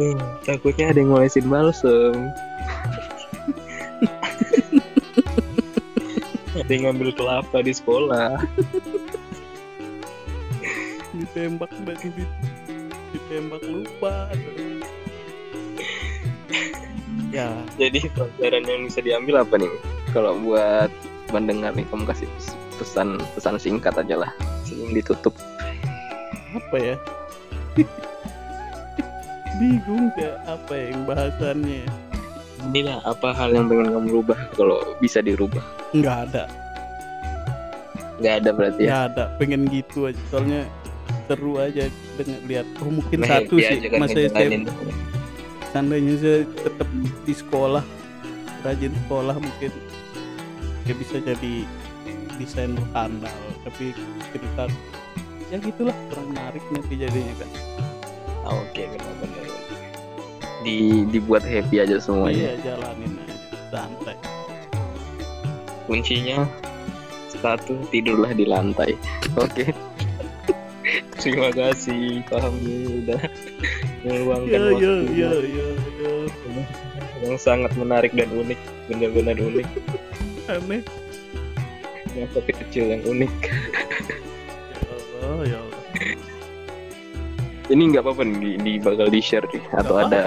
Hmm, takutnya ada yang ngolesin balsem. Yang ngambil kelapa di sekolah. ditembak dan di, ditembak lupa ya Jadi pelajaran yang bisa diambil apa nih? Kalau buat mendengar nih, kamu kasih pesan pesan singkat aja lah sebelum ditutup. apa ya bingung ya apa yang bahasannya Inilah apa hal yang pengen kamu rubah kalau bisa dirubah? Nggak ada. Nggak ada berarti ya? nggak ada. Pengen gitu aja. Soalnya seru aja dengan lihat. Oh mungkin Nah, satu happy sih masa. SMP seandainya saya tetap di sekolah rajin sekolah mungkin ya bisa jadi desainer handal tapi cerita ya gitulah kurang menarik nanti jadinya kan Ah, Oke, benar-benar. Di dibuat happy aja semuanya. iya jalanin aja. Santai kuncinya. Satu tidurlah di lantai. Oke. Terima kasih Fahmi udah meluangkan ya waktu ya ya ya yang sangat menarik dan unik benar-benar unik. Aneh. Masa kecil yang unik. Ya Allah ya Allah. Ini nggak apa-apa nih di, di bakal di share nih atau Nggak ada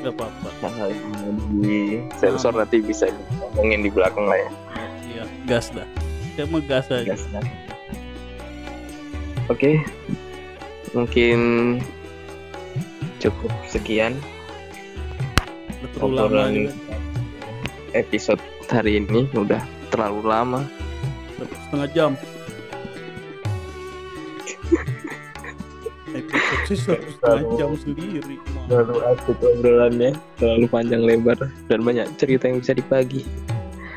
nggak apa-apa. Yang mau di sensor nanti bisa ngomongin di belakang lah ya. Iya gas dah. Saya mau gas aja. Gas, gas. Oke, mungkin cukup sekian obrolan episode hari ini. Udah terlalu lama. satu setengah jam. Episode sih satu setengah jam sendiri Terlalu asik obrolannya, terlalu panjang lebar dan banyak cerita yang bisa dibagi.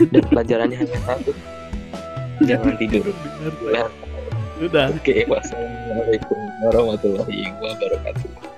Dan pelajarannya hanya satu. Jangan tidur. Benar. Ya. udah Oke, wassalamualaikum warahmatullahi wabarakatuh.